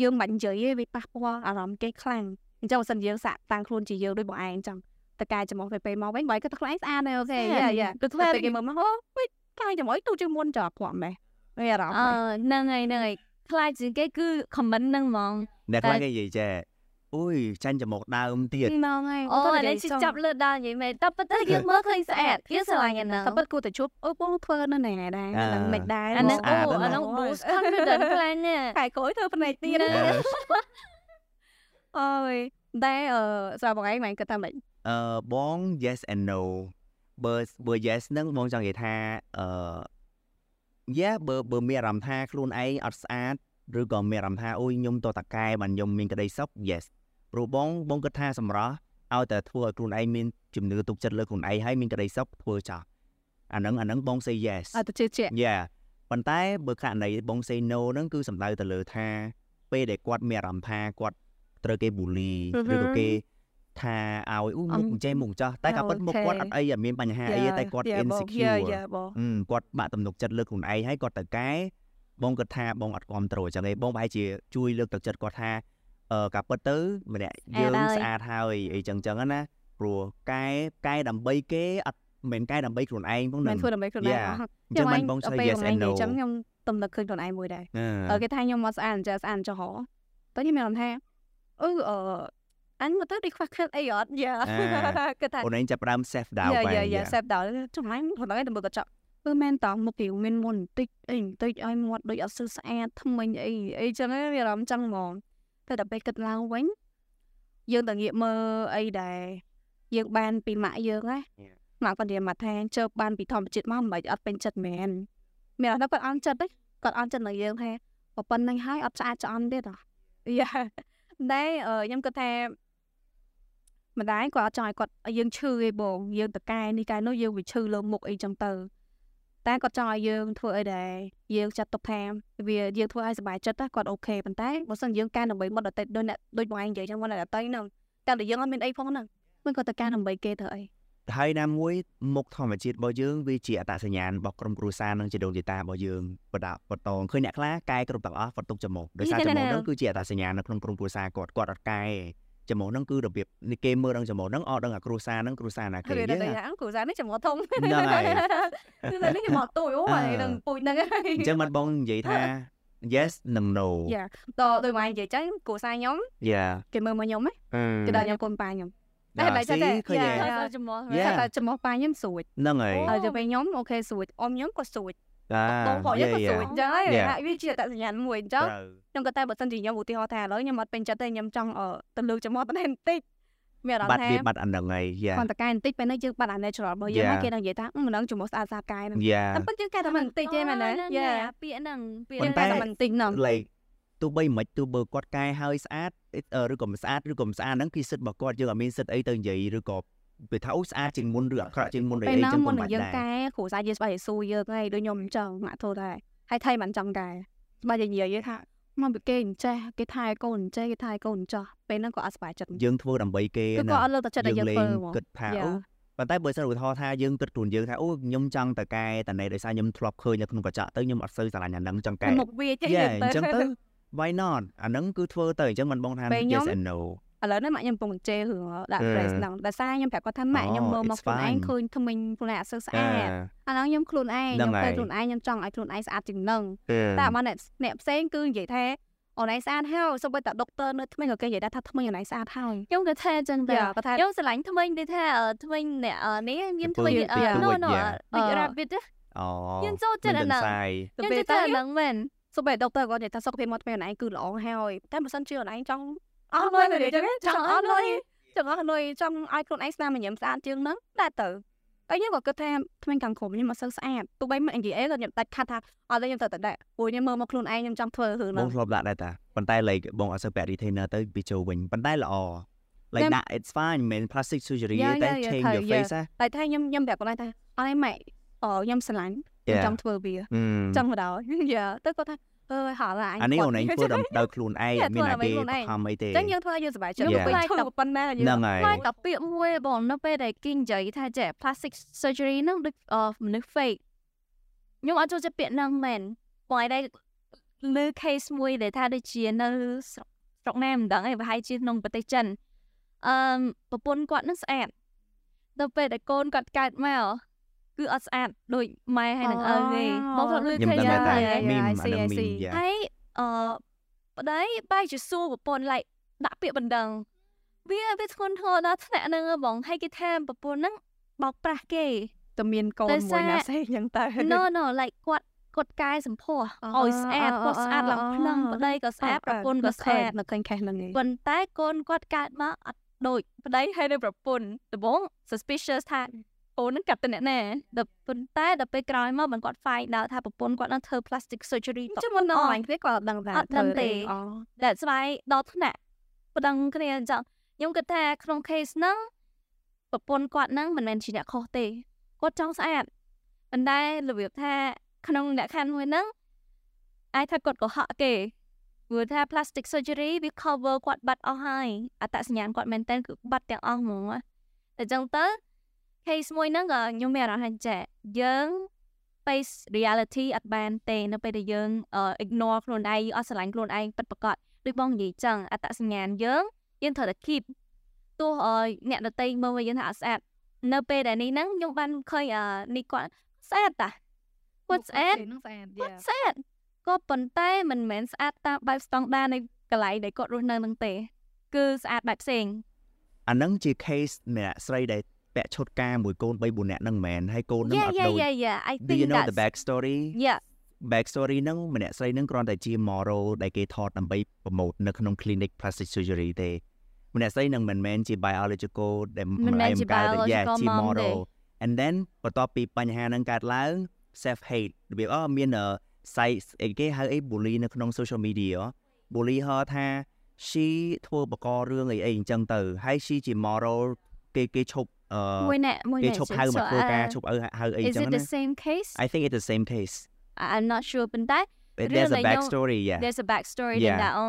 យើងមិននិយាយទេវាប៉ះពាល់អារម្មណ៍គេខ្លាំងអញ្ចឹងបើសិនយើងសាក់តាំងខ្លួនជាយើងដូចបងឯងអញ្ចឹងតកែចំអស់ទៅពេលមកវិញបើគាត់ខ្លួនឯងស្អាតដែរអូខេយ៉ាយ៉ាគឺធ្វើពេលគេមើលមកហូវិញកាយចំអស់ទូជាងមុនចាព្រមដែរវាអារម្មណ៍អឺហ្នឹងហើយហ្នឹងហើយខ្លាចជាងគេគឺ comment ហ្នឹងហ្មងអ្នកខ្លះគេនិយាយចេះ អុយចាញ់ចំមុកដើមទៀតហ្នឹងហើយអូអានេះជិះចាប់លើដល់និយាយមែនតែប៉ុន្តែយើងមើលឃើញស្អាតវាស្រឡាញ់អាហ្នឹងតែពិតគួរតែជួបអូបងធ្វើនៅណែដែរហ្នឹងមិនដែរអាហ្នឹងស្អាអូតណាស់អាហ្នឹង boost confidence ខ្លាំងណាស់ខែក្រោយធ្វើផ្នែកទៀតណាអូយតែអឺស្រាប់បងឯងមិនគិតថាម៉េចអឺបង yes and no បើបើ yes ហ្នឹងបងចង់និយាយថាអឺ yeah បើបើមានអារម្មណ៍ថាខ្លួនឯងអត់ស្អាត ឬក៏មានអារម្មណ៍ថាអូយខ្ញុំតតកែបានខ្ញុំមានក្តីសុខ yes ព្រោះបងបងគិតថាសម្រស់ឲ្យតែធ្វើឲ្យខ្លួនឯងមានជំនឿទុកចិត្តលើខ្លួនឯងហើយមានក្តីសុខធ្វើចោះអាហ្នឹងអាហ្នឹងបង say yes អត់ទៅជឿជាក់ yeah ប៉ុន្តែបើករណីបង say no ហ្នឹងគឺសំដៅទៅលើថា ពេលដែលគាត់មានអារម្មណ៍ថាគាត់ត្រូវគេ bully ឬក៏គេថាឲ្យអូមុខអញ្ចេះមុខចោះតែក៏ពិតមុខគាត់អត់អីអត់មានបញ្ហាអីទេតែគាត់ insecure យ៉ាបងអឺគាត់បាក់ទំនុកចិត្តលើខ្លួនឯងហើយគាត់ទៅកែ បងគាត់ថាបងអត់គ្រប់ត្រូលអញ្ចឹងឯងបងប្រហែលជាជួយលើកទឹកចិត្តគាត់ថាអឺការពិតទៅម្នាក់យើងស្អាតហើយអីចឹងចឹងណាព្រោះកែកែដើម្បីគេអត់មិនមែនកែដើម្បីខ្លួនឯងផងមិននឹងធ្វើដើម្បីខ្លួនឯង Yeah. អស់អញ្ចឹងមិនបងឆ្លើយ yes and no អញ្ចឹងខ្ញុំទំនឹកឃើញខ្លួនឯងមួយដែរអឺអឺគេថាខ្ញុំមកស្អាតអញ្ចឹងស្អាតចោះហ៎តែខ្ញុំមានអារម្មណ៍ថាអឺអឺអញមកទៅដូចខ្វះខាតអីអត់យ៉ាគេថាអូនឯងចាប់ផ្ដើម self doubt យ៉ាបែយ៉ាបយ៉ាសេបដល់ចំណាញ់ខ្លួនឯងទៅមើលកញ្ចក់ គឺមែនតោះមុខគេមានមុនបន្តិចអីបន្តិចឲ្យមាត់ដូចអត់សូវស្អាតថ្មិញអីអីចឹងមានអារម្មណ៍ចឹងហ្មងតែដល់ពេលគិតឡើងវិញយើងទៅងាកមើលអីដែលយើងបានពីម៉ាក់យើងណាម៉ាក់គាត់និយាយមកថាជើបបានពីធម្មជាតិមកមិនបាច់អត់ពេញចិត្តមែនមានអារម្មណ៍គាត់អន់ចិត្តទេគាត់អន់ចិត្តនឹងយើងថាប៉ុណ្្នឹងហើយអត់ស្អាតច្អន់ទៀតហ៎យ៉ាតែអឺខ្ញុំគិតថាម្ដាយគាត់អត់ចង់ឲ្យគាត់ឲ្យយើងឈឺឯងបងយើងតកែនេះកែនោះយើងវាឈឺលើមុខអីចឹងទៅ តែគាត់ចង់ឲ្យយើងធ្វើអីដែរយើងចាត់ទុកថាវាយើងធ្វើឲ្យសុបាយចិត្តណាគាត់អូខេប៉ុន្តែបើសិនយើងកែដើម្បីមុតដតេដូចអ្នកដូចបងឯងនិយាយចឹងមុតដតេហ្នឹងតែតែយើងអត់មានអីផងហ្នឹងមិនគាត់តកែដើម្បីគេធ្វើអីហើយណាមួយមុខធម្មជាតិរបស់យើងវាជាអត្តសញ្ញាណរបស់ក្រុមគ្រួសារនិងជីដូនជីតារបស់យើងបដបតងឃើញអ្នកខ្លះកែគ្រប់ទាំងអស់គាត់ទុកចំមុខដោយសារចំមុខហ្នឹងគឺជាអត្តសញ្ញាណនៅក្នុងក្រុមគ្រួសារគាត់គាត់អត់កែ ចំមុខហ្នឹងគឺរបៀបនេះគេមើលដល់ចំមុខហ្នឹងអត់ដឹងអាគ្រួសារហ្នឹងគ្រួសារណាគេគេយើតែងតែគ្រូសានេះចំមកធំហ្នឹងហើយគឺតែនេះចំមកទួយអូអឺហើយនឹងពូជហ្នឹងហើយអញ្ចឹងមិនបងនិយាយថា yes និង no យ៉ាតដូចមកនិយាយចឹងគ្រូសាខ្ញុំ yeah គេមើលមកខ្ញុំហ៎អឺគេដល់ខ្ញុំកូនប៉ាខ្ញុំតែតែតែតែចាតែឃើញយ៉ាទេអត់ចំមោះ Yeah. តែចំមកប៉ាខ្ញុំស្រួចហ្នឹងហើយហើយទៅពេលខ្ញុំអូខេស្រួចអ៊ំខ្ញុំក៏ស្រួចអាបងប្អូនខ្ញុំក៏ស្រួចអញ្ចឹងហើយ Yeah. ហាក់វាជាតសញ្ញាណមួយអញ្ចឹងត្រូវ ខ្ញុំក៏តែបើសិនជាខ្ញុំឧទាហរណ៍ថាឥឡូវខ្ញុំអត់ពេញចិត្តទេខ្ញុំចង់អឺទៅលើកចំមកបន្ថែមបន្តិចមានអារម្មបាត់ណ៍ថាវាបាត់អាហ្នឹងហើយ yeah គាត់តកែបន្តិចពេលនេះយើងបាត់អា natural របស់យើង Yeah. មកគេនឹងនិយាយថាអឺមិនដឹងចំមកស្អាតស្អាតកាយហ្នឹង yeah តែពិតយើងកែតែមិនបន្តិចទេមែនទេយ៉ាយ៉ាពាក្យហ្នឹងពាក្យប៉ុយើងន្តែកែតែមិនបន្តិចហ្នឹង like ទោះបីមិនទោះបើគាត់កែហើយស្អាតអឺឬក៏មិនស្អាតឬក៏មិនស្អាតហ្នឹងគឺសិទ្ធិរបស់គាត់យើងអត់មានសិទ្ធិអីទៅនិយាយឬក៏វាថាអូស្អាតជាងមុនឬអាក្រក់ជាងមុនឬពេលអីណាចឹងមុប៉ុនននឹងបាច់យើងដែរកែគ្រូសាយើងស្បែកស៊ូយើងហើយដូចខ្ញុំអញ្ចឹងម៉ាក់ធ្វើដែរហើយថៃមិនចាំកែស្បែកនិយាយថា មកពីគេអញ្ចេះគេថែកូនអញ្ចេះគេថែកូនអញ្ចោះពេលហ្នឹងក៏អត់ស្បែកចិត្តយើងធ្វើដើម្បីគេគឺណាក៏អត់លើកទឹកចិត្តឲ្យយើងធ្វើហ្មងគិតថាយ៉ាអូប៉ុន្តែបើសិនឧទាហរណ៍ថាយើងគិតខ្លួនយើងថាអូខ្ញុំចង់ទៅកែតែណែដោយសារខ្ញុំធ្លាប់ឃើញនៅក្នុងកញ្ចក់ទៅខ្ញុំអត់សូវស្រឡាញ់អាហ្នឹងចង់កែមុខវាចេះយេយើងអទៅញ្ចឹងទៅ why not អាហ្នឹងគឺធ្វើទៅអញ្ចឹងមិនបងថាពេលខ្ញុំ yes and no ឥឡូវនេះម៉ាក់ខ្ញុំកំពុងជេររឿងដាក់អឺ dress ហ្នឹងដោយសារខ្ញុំប្រាប់គាត់ថាម៉ាក់ខ្ញុំអូមើលមក it's ខ្លួនឯង fine ឃើញថ្មិញខ្លួនឯងអត់សូវស្អឺអាតអាហ្នឹងខ្ញុំខ្លួនឯងហ្នឹងខ្ញុំហើទៅយខ្លួនឯងខ្ញុំចង់ឲ្យខ្លួនឯងស្អាតជាងហ្នឹងអឺតែអាមកអ្នកអ្នកផ្សេងគឺនិយាយថាអូនឯងស្អាតហើយសូម្បីតែដុកទ័រនៅថ្មិញក៏គេនិយាយដែរថាថ្មិញអូនឯងស្អាតហើយខ្ញុំក៏ថាអញ្ចឹងដែរយ៉ាគាត់ថាខ្ញុំស្រឡាញ់ថ្មីដូចថាអឺថ្មីអ្នកអឺនេះមានថ្មីពីអឺពី no ពី no យ៉ា big អឺ rabbit ទេអូខ្ញុំចូលចិត្តអាហ្នឹងសាយខ្ញុំទៅពេលចិត្តតែអាហ្នឹងមែនសូម្បីតែដុកទ័រគាត់និយាយថាសុខភាពមាត់ថ្មិញអូនឯងគឺល្អហើយតែបើសិនជាអូនឯងចង់ អស់លុយទៅនិយាយចឹងចង់អស់លុយចង់អស់លុយចង់ឲ្យខ្លួនឯងស្នាមញញឹមស្អាតជាងហ្នឹងដែរទៅតែខ្ញុំក៏គិតថាថ្មិញខាងក្រុមខ្ញុំអត់សូវស្អាតទោះបីមិននិយាយអីក៏ខ្ញុំដាច់ខាត់ថាអត់ទេខ្ញុំទៅតែដែរព្រោះខ្ញុំមើលមកខ្លួនឯងខ្ញុំចង់ធ្វើរឿងបហ្នឹងងធ្លាប់ដាក់ដែរតាប៉ុន្តែ like បងអត់សូវពាក់ retainer ទៅវាចូលវិញប៉ុន្តែល្អ like ខ្ញុំដាក់ it's fine មិនមែន plastic surgery យ៉ាទេតែយ៉ាយ៉ា change ត្រូវ your យ៉ា face ណាតែថាខ្ញុំខ្ញុំប្រាប់គាត់ថាអត់ឯងម៉ែអខ្ញុំស្រឡាញ់ខ្ញុំ Yeah ចង់ធ្វើវាអឺចង់មកដល់យ៉ាទៅគាត់ថា អើយហល់អញអានេះគាត់អូនឯងធ្វើដំដោយខ្លួនឯងយ៉ាអត់មានធ្វើអាដើម្បីគេខ្លួនឯងបង្ខំអីទេអញ្ចឹងយើងធ្វើឲ្យយើងសប្បាយចិត្ត Yeah យើងពេញធ្វើប៉ុណ្ណាយើងហ្នឹងហើយខ្លាចតែពាក្យមួយបងនៅពេលដែលគេនិយាយថាចេះ plastic surgery ហ្នឹងដូចអឺមនុស្ស fake ខ្ញុំអត់ចូលចិត្តពាក្យហ្នឹងមែនបងឯងលើ case មួយដែលថាដូចជានៅស្រុកស្រុកណាមិនដឹងឯងប្រហែលជាក្នុងប្រទេសចិនអឺប្រពន្ធគាត់នឹងស្អាតដល់ពេលដែលកូនគាត់កើតមក គឺអត់ស្អាតដូចម៉ែហើយនឹងឪទេបងគាត់លើខ្ញុំ case ដឹងតែហ្នឹងហើយមីម I អា see, នឹង I មីម see. យ៉ាហើយអឺប្តីបែរជាសួរប្រពន្ធ like ដាក់ពាក្យបណ្ដឹងវាវាធ្ងន់ធ្ងរដល់ថ្នាក់ហ្នឹងហ៎បងហើយគេថាប្រពន្ធហ្នឹងបោកប្រាស់គេតែមានកូនដោយមួយណាសារផ្សេងអញ្ចឹងទៅ no no like គាត់គាត់កាយសម្ផស្សអូឲ្យស្អាតអូគាត់ស្អាតឡើងអូភ្លឹងប្តីក៏ស្អាតប្រពន្ធក៏ស្អាតនៅឃើញខេសហ្នឹងឯងប៉ុន្តែកូនគាត់កើតមកអត់ដូចប្តីហើយនៅប្រពន្ធដំបូង suspicious ថា កូនហ្នឹងកាត់ទៅអ្នកណាដល់ប៉ុន្តែដល់ពេលក្រោយមកបានគាត់ find out ថាប្រពន្ធគាត់នឹងធ្វើ plastic surgery តចាំមុននៅអនឡាញគ្នាគាត់អត់ដឹងថាអត់ដឹងទេអូដែលស្វ័យដល់ថ្នាក់ប្តឹងគ្នាអញ្ចឹងខ្ញុំគិតថាក្នុង case ហ្នឹងប្រពន្ធគាត់ហ្នឹងមិនមែនជាអ្នកខុសទេគាត់ចង់ស្អាតប៉ុន្តែរបៀបថាក្នុងលក្ខខណ្ឌមួយហ្នឹងអាចថាគាត់កុហកគេព្រោះថា plastic surgery វា cover គាត់បាត់អស់ហើយអត្តសញ្ញាណគាត់មែនតើគឺបាត់ទាំងអស់ហ្មងណាតែអញ្ចឹងទៅ case មួយហ្នឹងក៏ខ្ញុំមានអារម្មណ៍ថាចាយើង face reality អត់បានទេនៅពេលដែលយើងអឺ ignore ខ្លួនឯងអត់ស្រឡាញ់ខ្លួនឯងពិតប្រាកដដូចបងនិយាយចឹងអត្តសញ្ញាណយើងយើងត្រូវតែ keep ទោះអឺអ្នកដតីមើលមកយើងថាអត់ស្អាតនៅពេលដែលនេះហ្នឹងខ្ញុំបានឃើញអឺនេះគាត់ស្អាតតាគាត់ស្អាតហ្នឹងស្អាតគាត់ស្អាតក៏ប៉ុន្តែមិនមែនស្អាតតាមបែបស្តង់ដារនៃកន្លែងដែលគាត់រស់នៅហ្នឹងទេ គឺស្អាតបែបផ្សេងអាហ្នឹងជា case ម្នាក់ស្រីដែល ពាក់ឈុតការមួយកូន3 4នាក់ហ្នឹងមែនហើយកូនហ្នឹង Yeah អត់ yeah ដូច yeah yeah I Do think you know that's the back story yeah back story ហ្នឹងម្នាក់ស្រីហ្នឹងគ្រាន់តែជា model ដែលគេថតដើម្បី promote នៅក្នុង clinic plastic surgery ទេម្នាក់ស្រីហ្នឹងមិនមែនជា biological ដែលមិនមែនជាកើតទេ biological Yeah ជា mom ទេ model and then បន្ទាប់ពីបញ្ហាហ្នឹងកើតឡើង self hate របៀបអូមានអឺ site អីគេហៅអី bully នៅក្នុង social media bully ហៅថា she ធ្វើបករឿងអីអីអញ្ចឹងទៅហើយ she ជា model គេគេឈប់ អឺមួយអ្នកមួយគេអ្នកឈប់ហៅមកធ្វើការឈប់ហៅហៅអីអ Is ញ្ចឹង it ណា the same case I think it's the same case I'm not sure ប៉ុន្តែ But រឿង there's a ដែលខ្ញុំ back story yeah there's a back story Yeah. ដល់អូ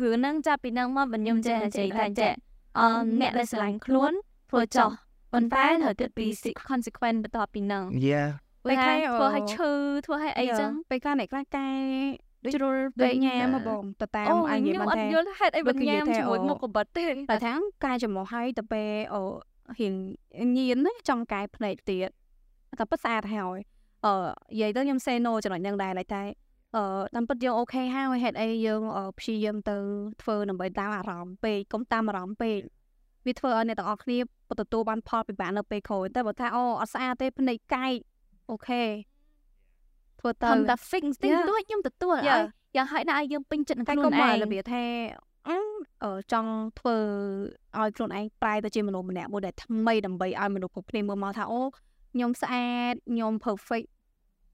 រឿងហ្នឹងចាប់ពីហ្នឹងមកខ្ញុំចេះនិយាយថាចេះអឺអ្នកដែលស្រឡាញ់ខ្លួនធ្វើចោះប៉ុន្តែត្រូវគិតពី consequence បន្ទាប់ពីហ្នឹង yeah ពេលខ្លះពេលខ្លះធ្វើឲ្យឈឺធ្វើឲ្យអីចឹងពេលខ្លះអ្នកខ្លះកែជ្រុលពេពេកកញ៉ាំមកបងទៅតាមអូអញនិយាយខ្ញុំបានអត់ថាយល់ហេតុអីវាបើគឺនិយាញ៉ាយំថាជាមួយអូមុខកបិតទេតែថាកែចំហហើយទៅពេលអូ រៀងញៀនណាចង់កែភ្នែកទៀតតែពិតស្អាតហើយអឺនិយាយទៅខ្ញុំ say no ចំណុចហ្នឹងដែរតែអឺតាមពិតយើងអូខេហើយហេតុអីយើងអឺព្យាយាមទៅធ្វើដើម្បីតាមអារម្មណ៍ពេកកុំតាមអារម្មណ៍ពេកវាធ្វើឲ្យអ្នកទាំងអស់គ្នាទទួលបានផលពិបាកនៅពេលក្រោយតែបើថាអូអត់ស្អាតទេភ្នែកកែកអូខេធ្វើទៅខំតែ fix តិច Yeah. តួចខ្ញុំទទួល Yeah. ឲ្យយ៉ាងហោចណាស់ឲ្យយើងពេញចិត្តនឹងតែខ្លួនក៏មកឯងរបៀបថាអឺអឺ ចង់ធ្វើឲ្យខ្លួនឯងប្រែទៅជាមនុស្សម្នាក់មួយដែលថ្មីដើម្បីឲ្យមនុស្សគ្រប់គ្នាមើលមកថាអូខ្ញុំស្អាតខ្ញុំ perfect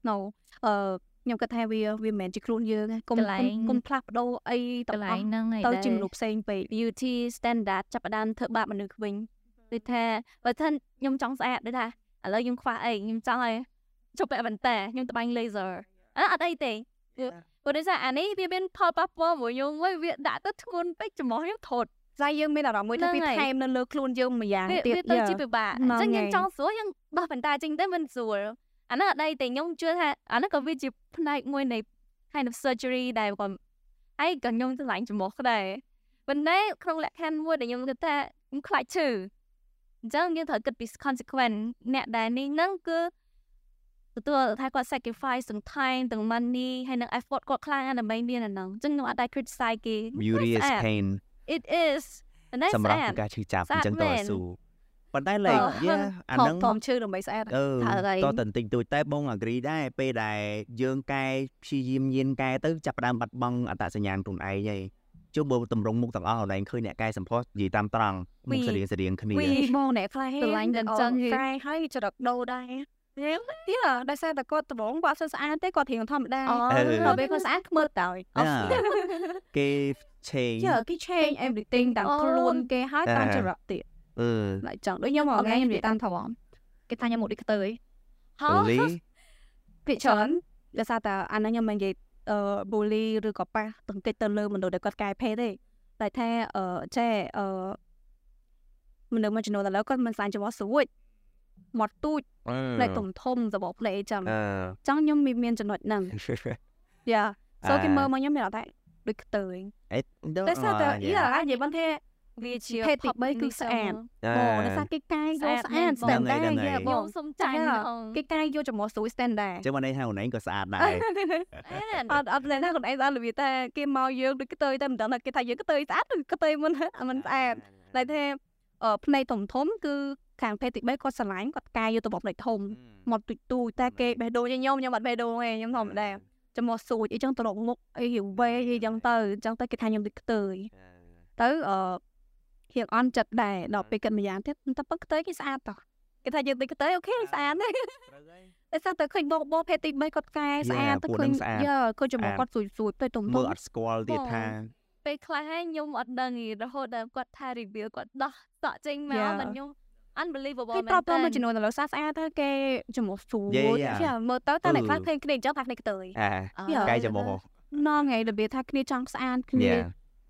no អឺខ្ញុំគិតថាវាវាមិនមែនជាខ្លួនយើងទេកុំកន្លែកុំងកុំផ្លាស់ប្ដូរអីកទាំងន្អលែងស់ហ្នឹងឯងទៅដែលជាមនុស្សផ្សេងពេក beauty standard ចាប់ផ្ដើមធ្វើបាបមនុស្សវិញដូចថាបើថាខ្ញុំចង់ស្អាតដូចថាឥឡូវខ្ញុំខ្វះអីខ្ញុំចង់ឲ្យជប់ពាក់បន្តែខ្ញុំត្បាញ laser អឺអត់អីទេ ព្រោះដូចថាអានេះវាមានផលប៉ះពាល់មួយខ្ញុំវិញវាដាក់ទៅធ្ងន់ពេកច្រមុះខ្ញុំថត់ស្អីយើងមានអារម្មណ៍មួយថាវាថែមនៅលើខ្លួនយើងមួយយ៉ាងវាទៀតវាទៅយ៉ាជាពិបាកអហ្មងញ្ចឹងខ្ញុំហើយចង់ស្រួលខ្ញុំដោះបន្តែចេញទៅមិនស្រួលអានោះអត់ដីទេខ្ញុំជឿថាអានោះក៏វាជាផ្នែកមួយនៃ kind of surgery ដែលក៏ហើយក៏ខ្ញុំឆ្លាញ់ច្រមុះដែរប៉ុន្តែក្នុងលក្ខខណ្ឌមួយដែលខ្ញុំគិតថាខ្ញុំខ្លាចឈឺអញ្ចឹងយើងត្រូវគិតពី consequence អ្នកដែលនេះហ្នឹងគឺ ទទួលថាគាត់ sacrifice ទាំង time ទាំង money ហើយនឹង effort គាត់ខ្លាំងណាស់ដើម្បីមានអាហ្នឹងអញ្ចឹងខ្ញុំអត់ដែរ criticize គេ beauty is ស្អាត pain it is ប៉ុន្តែសម្ស្រាប់អាតពីការឈឺចាប់ស្អាអតញ្ចឹងតមែនស៊ូប៉ុន្តែ like អឺ yeah អាធំហ្នឹងធំឈឺដើម្បីស្អាតអឺហើយតតន្តិចតួចតែបង agree ដែរពេលដែលយើងកែព្យាយាមញៀនកែទៅចាប់ផ្ដើមបាត់បង់អត្តសញ្ញាណខ្លួនឯងហើយជុំបើតម្រង់មុខទាំងអស់អនឡាញឃើញអ្នកកែសម្ផស្សនិយាយតាមត្រង់មុខពីសរៀងសរៀងគ្នាពីបងអ្នកខ្លះហេស្រឡាញ់តែអញ្ចឹងហេកាយហើយចរិតដូរដែរ យើងទៀតដោយសារតែគាត់ដំបងគាត់សើស្អាតទេគាត់រៀងធម្មតាអូអឺដល់ពេលគាត់ស្អាតខ្មើតតើអាគេឆេងយើគេ change everything តាមអូខ្លួនគេហើយតាមអឺចរិតទៀតអឺ lại chẳng ដូចខ្ញុំមកថ្ងៃខ្ញុំនិយាយតាមធំគេថាខ្ញុំមកដូចខ្ទើយហោ bully ភាគច្រើនដោយសារតែអាហ្នឹងខ្ញុំមិននិយាយអឺ bully ឬក៏ប៉ះទង្គិចទៅលើមនុស្សដែលគាត់កែភេទទេតែថាអឺចេះអឺមនុស្សមួយចំនួនឥឡូវគាត់មិនស្អាតច្រមុះស្រួច មកទូចផ្លេកធំធំសបកផ្លេកចឹងអឺចង់ខ្ញុំមានមានចំណុចហ្នឹងយ៉ា so គេមើលមកខ្ញុំមានអត់ថាដូចខ្ទើយអេតែសារតែយ៉ានិយាយបានថាវាជាភេទទី3គឺស្អាតបងដោយសារគេកាយយកស្អាតស្អាតមែន standard ហ្នឹងហើយយ៉ាបបងងសុំចាញ់ចាផងគេកាយយកចំហស្រួយ standard ចឹងមកនេះហៅណៃក៏ស្អាតដែរអែនអត់អត់លែងថាខ្លួនឯងស្អាតរបៀបតែគេមកយើងដូចខ្ទើយតែមិនដឹងថាគេថាយើងខ្ទើយស្អាតឬខ្ទើយមិនអត់មិនស្អាតតែថាអឺភ្នែកធំធំគឺ ខាងភេទទី3គាត់ស្រឡាញ់គាត់កាយយកទៅបបភ្នែកធំមកទូចទូចតែគេបេះដូងខ្ញុំខ្ញុំអត់បេះដូងទេខ្ញុំធម្មតាចំហស្រួយអីចឹងទៅរកមុខអីរាងវែងអីចឹងទៅអញ្ចឹងទៅគេថាខ្ញុំដូចខ្ទើយទៅអឺរៀងអន់ចិត្តដែរដល់ពេលគិតម្យ៉ាងទៀតតែពឹកខ្ទើយគេស្អាតតោះគេថាយើងដូចខ្ទើយអូខេស្អាតទេតែស្អាតតែឃើញបងបងភេទទី3គាត់កែស្អាតទៅពួកឃើនឹងញស្អាតយើឃើញចំហស្អាតគាត់ស្រួយស្រួយទៅទុំមើទុំលអត់ស្គាល់ទៀតថាពេលខ្លះហើយខ្ញុំអត់ដឹងទេរហូតដល់គាត់ថា review គាត់ដោះសក់ចេញមក Yeah. មិនខ្ញុំ unbelievable គេមែនប្រាប់តើទៅមួយចំនួនឥឡូវស្អាតស្អាតទៅគេចំហស្រួយ Yeah, yeah. ចាមើលទៅតែអ្នកអឺខ្លះឃើញគ្នាអញ្ចឹងថាគ្នាខ្ទើយអា Yeah. កាយចំហណងថ្ងៃរបៀបថាគ្នាចង់ស្អាតគ្នា Yeah.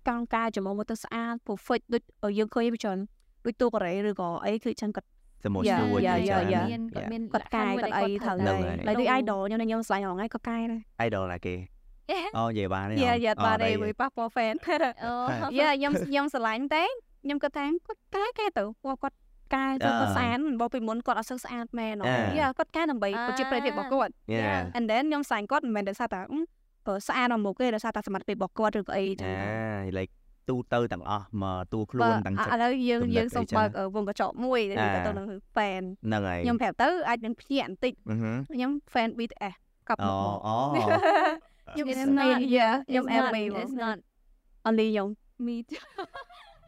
កង់ការចំហមកទៅស្អាត perfect ដូចយើងឃើញវាច្រើនដូចទូកូរ៉េឬក៏អីគឺចឹងគាត់សមស្ Yeah, រួយ yeah, ជា yeah, ច្រើន yeah. មានគាត់មានគាត់កាយគាត់អីត្រូវហ្នឹងហើយហើយតែដូច idol ខ្ញុំខ្ញុំស្លាញ់ហងៃក៏កាយដែរ idol ណាគេអូនិយាយបានទេយ៉ាយ៉ាអូបាទទេដីវាប៉ះពាល់ fan អូយ៉ាខ្ញុំខ្ញុំស្រឡាញ់តែខ្ញុំគាត់ថាគាត់កែកែទៅព្រោះគាត់ កែទៅគាត់ស្អាតបើពីមុនគាត់អត់សូវស្អាតមែនយ៉ាគាត់កែដើម្បីប្រជាប្រិយភាពរបស់គាត់ Yeah. and then ខ្ញុំស្លាញ់គាត់មិនមែនដោយសារតែអឺបើស្អាតដល់មុខទេដោយសារតែសមត្ថភាពរបស់គាត់ឬក៏អីចឹងអា like ទូទៅទាំងអស់មកទូខ្លួនទាំងឥចិត្តឡូវយើងគំនិតយើងសូមអីចឹងបើកវងកញ្ចក់មួយដែលអាទៅទៅនឹង fan ហ្នឹងហើយខ្ញុំប្រាប់ទៅអាចនឹងភ្ញាក់បន្តិចអឺហឺខ្ញុំ fan BTS កប់អូមកអូខ្ញុំ It's MA not. yeah ខ្ញុំ It's not- MA it's not only ខ្ញុំ me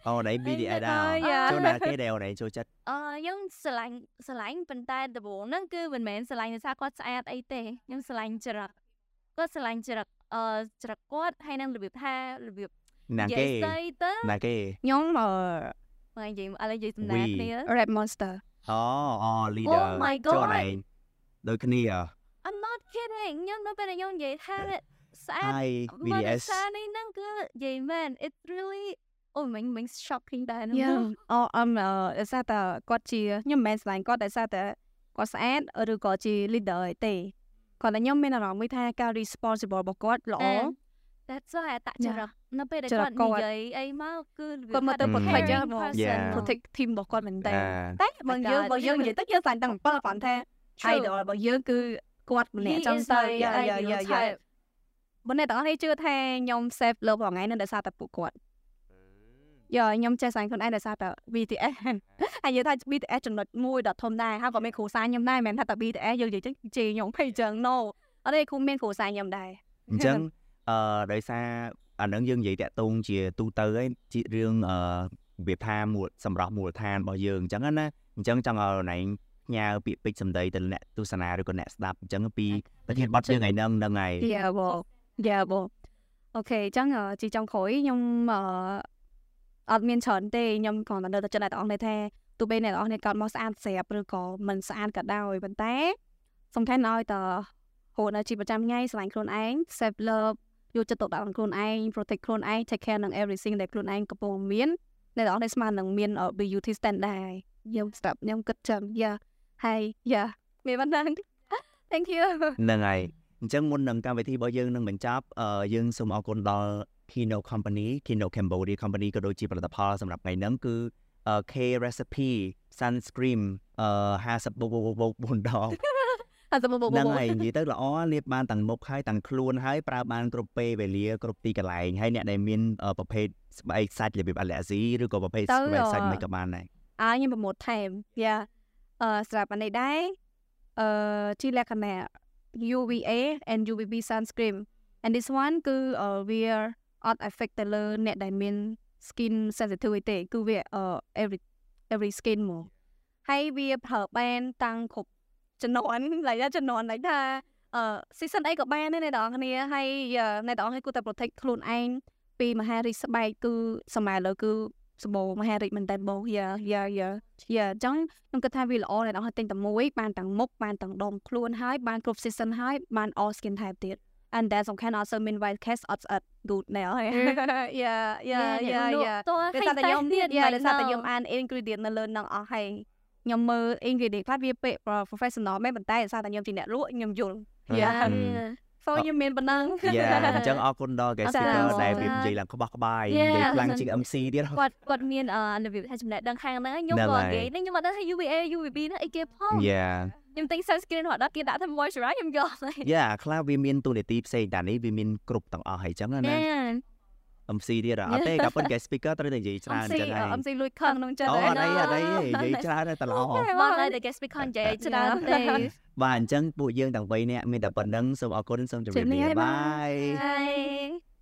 អូដៃ BDI ដែរ Yeah. ចូលណាគេដែលអូនឯងចូលចិត្តអឺខ្ញុំស្រឡាញ់ស្រឡាញ់ប៉ុន្តែដំបូងហ្នឹងគឺមិនមែនស្រឡាញ់ដោយសារគាត់ស្អាតអីទេខ្ញុំស្រឡាញ់ចរិតគាត់ស្រឡាញ់ចរិតអឺចរិតគាត់ហើយនឹងរបៀបថារបៀបណានិយាគេយស្អីទៅណាគេខ្ញុំអឺមកនិយាយឥឡូវនិយាយសំណា We គ្នា Red Monster អូអូ leader Oh my ចូល God. ឯងដូចគ្នា I'm not kidding ខ្ញុំនៅពេលដែលខ្ញុំនិយាយថាស្អាត Hi មក BDS សារនេះហ្នឹងគឺនិយាយមែន it's really អូមិញមិញ shocking ដែរហ្នឹងយ៉ាអូអមអឺដោយសារតែគាត់ជាខ្ញុំមិនមែនស្រឡាញ់គាត់ដោយសារតែគាត់ស្អាតឬក៏ជា leader អីទេគាត់តែខ្ញុំមានអារម្មណ៍មួយថាការ responsible របស់គាត់ល្អ That's why អតចរិតនៅពេលដែលចរិគាតត់គាត់និយាយអីមកគឺរបៀបគាត់មើលទៅថា protect ចឹង caring ហ្មង person Yeah. ហ្មង protect team របស់គាត់មែនតើអាតែបើ My យើង God. បើយើងនិយាយទៅយើងស្លាញ់ទាំង7គ្រាន់តែ True. idol របស់យើងគឺគាត់ម្នាក់ He ចឹង is ទៅ my យ៉ាយ៉ា ideal យ៉ាយ៉ា type. បើអ្នកទាំងអស់នេះជឿថា យសារតែពួកគាត់យ៉ាខ្ញុំចេះស្លាញ់ខ្លួនឯងដោយសារតែ BTS ហើយនិយាយថា BTS ចំណុចមួយដ៏ធំដែរហើយក៏មានគ្រូសាស្ត្រខ្ញុំដែរមិនមែនថាតែ BTS យើងនិយាយចឹងជេរខ្ញុំភ័យចឹង no អត់ទេគ្រូមានគ្រូសាស្ត្រខ្ញុំដែរអញ្ចឹងអឺដោយសារអានឹងយើងនិយាយតាក់ទងជាទូទៅហើយជារឿងអឺរបៀបថាមូលសម្រាប់មូលដ្ឋានរបស់យើងអញ្ចឹងណាអញ្ចឹងចង់ឲ្យអូនឯងផ្ញើពាក្យពេចន៍សម្ដីទៅអ្នកទស្សនាឬក៏អ្នកស្ដាប់អញ្ចឹងពីប្រធានបទយើងថ្ងៃហ្នឹងហ្នឹងហើយយ៉ាបងយ៉ាបងអូខេអញ្ចឹងអឺជាចុងក្រោយខ្ញុំ អឺអត់មានច្រើនទេខ្ញុំគ្រាន់តែនៅតែចិត្តអ្នកទាំងអស់គ្នាថាទោះបីអ្នកនរគ្នាកត់មកស្អាតស្រាប់ឬក៏មិនស្អាតក៏ដោយប៉ុន្តែសំខាន់ឲ្យតរហូតដល់ជីវិតប្រចាំថ្ងៃស្រឡាញ់ខ្លួនឯង self love យកចិត្តទុកដាក់នឹងខ្លួនឯង protect ខ្លួនឯង take care នឹង everything ដែលខ្លួនឯងកំពុងមានអ្នកនរគ្នាស្មើនឹងមាន beauty standard ខ្ញុំស្ដាប់ខ្ញុំគិតចឹងយ៉ាហើយយ៉ាមានប៉ុណ្ណឹង Thank you ហ្នឹងហើយ អញ្ចឹងមុននឹងកម្មវិធីរបស់យើងនឹងបញ្ចប់យើងសូមអរគុណដល់ Kino Company Kino Cambodia Company ក៏ដូចជាផលិតផលសម្រាប់ថ្ងៃហ្នឹងគឺ K recipe sunscreen 50បូបបូប4ដងហ្នឹងហើយនិយាយទៅល្អលាបបានទាំងមុខហើយទាំងខ្លួនហើយប្រើបានគ្រប់ពេលវេលាគ្រប់ទីកន្លែងហើយអ្នកដែលមានប្រភេទស្បែកសាច់របៀបអាឡែស៊ីឬក៏ប្រភេទស្បែកសាច់មិនក៏បានដែរអើខ្ញុំប្រម៉ូទថែមយ៉ាអឺសម្រាប់អានេះដែរអឺជាលក្ខណៈ UVA and UVB sunscreen and this one គឺវាអត់ affect ទៅលើអ្នកដែលមាន skin sensitive ទេគឺវា every every skin មកហើយវាប្រើបានតាំងគ្រប់ចំនួនឡើយចំនួនឡើយថាអឺ season អីក៏បានដែរអ្នកនរគ្នាហើយអ្នកនរគ្នាគួរតែ protect ខ្លួនឯងពីមហារីកស្បែកគឺសម័យឥឡូវគឺ សបោមហារីកមែនតើបងយ៉ាយ៉ាយ៉ាយ៉ាអញ្ចឹងខ្ញុំគិតថាវាល្អអ្នកនរគ្នាទិញតែមួយបានទាំងមុខបានទាំងដុំខ្លួនហើយបានគ្រប់ season ហើយបាន all skin type ទៀត and then សំខាន់ also mean white cast អត់ស្អិត good ណែហើយយ៉ាយ៉ាយ៉ាយ៉ាតោះតែខ្ញុំទៀតយ៉ាតែតែខ្ញុំអាន ingredient នៅលើនឹងអស់ហើយខ្ញុំមើល ingredient ខ្លះវាពេក professional មែនប៉ុន្តែដោយសារតែខ្ញុំជាអ្នកលក់ខ្ញុំយល់ យ៉ា so ខ្ញុំមានប៉ុណ្ណឹងយ៉ាអញ្ចឹងអរគុណដល់ guest speaker ដែលវានិយាយឡើងក្បោះក្បាយនិយាយខ្លាំងជាង MC ទៀតគាត់គាត់មានអឺថាចំណេះដឹងខាងហ្នឹងខ្ញុំក៏គេនេះខ្ញុំអត់ដឹងថា UVA UVB ហ្នឹងអីគេផងយ៉ាខ្ញុំទិញ sunscreen រហូតដល់គេដាក់ថា moisturize ខ្ញុំយកយ៉ាខ្លះវាមានទូនាទីផ្សេងតែនេះវាមានគ្រប់ទាំងអស់ហើយអញ្ចឹងណា MC ទៀតអត់ទេក៏ប៉ុន្តែ speaker ត្រូវតែនិយាយច្រើនចឹងហើយ MC លួចខឹងក្នុងចិត្តអូអត់អីអត់អីនិយាយច្រើនតែល្អបងតែ guest speaker និយាយច្រើនទេបាទអញ្ចឹងពួកយើងទាំង3នាក់មានតែប៉ុណ្្នឹងសូមអរគុណសូមជម្រាបលាបាយបាយ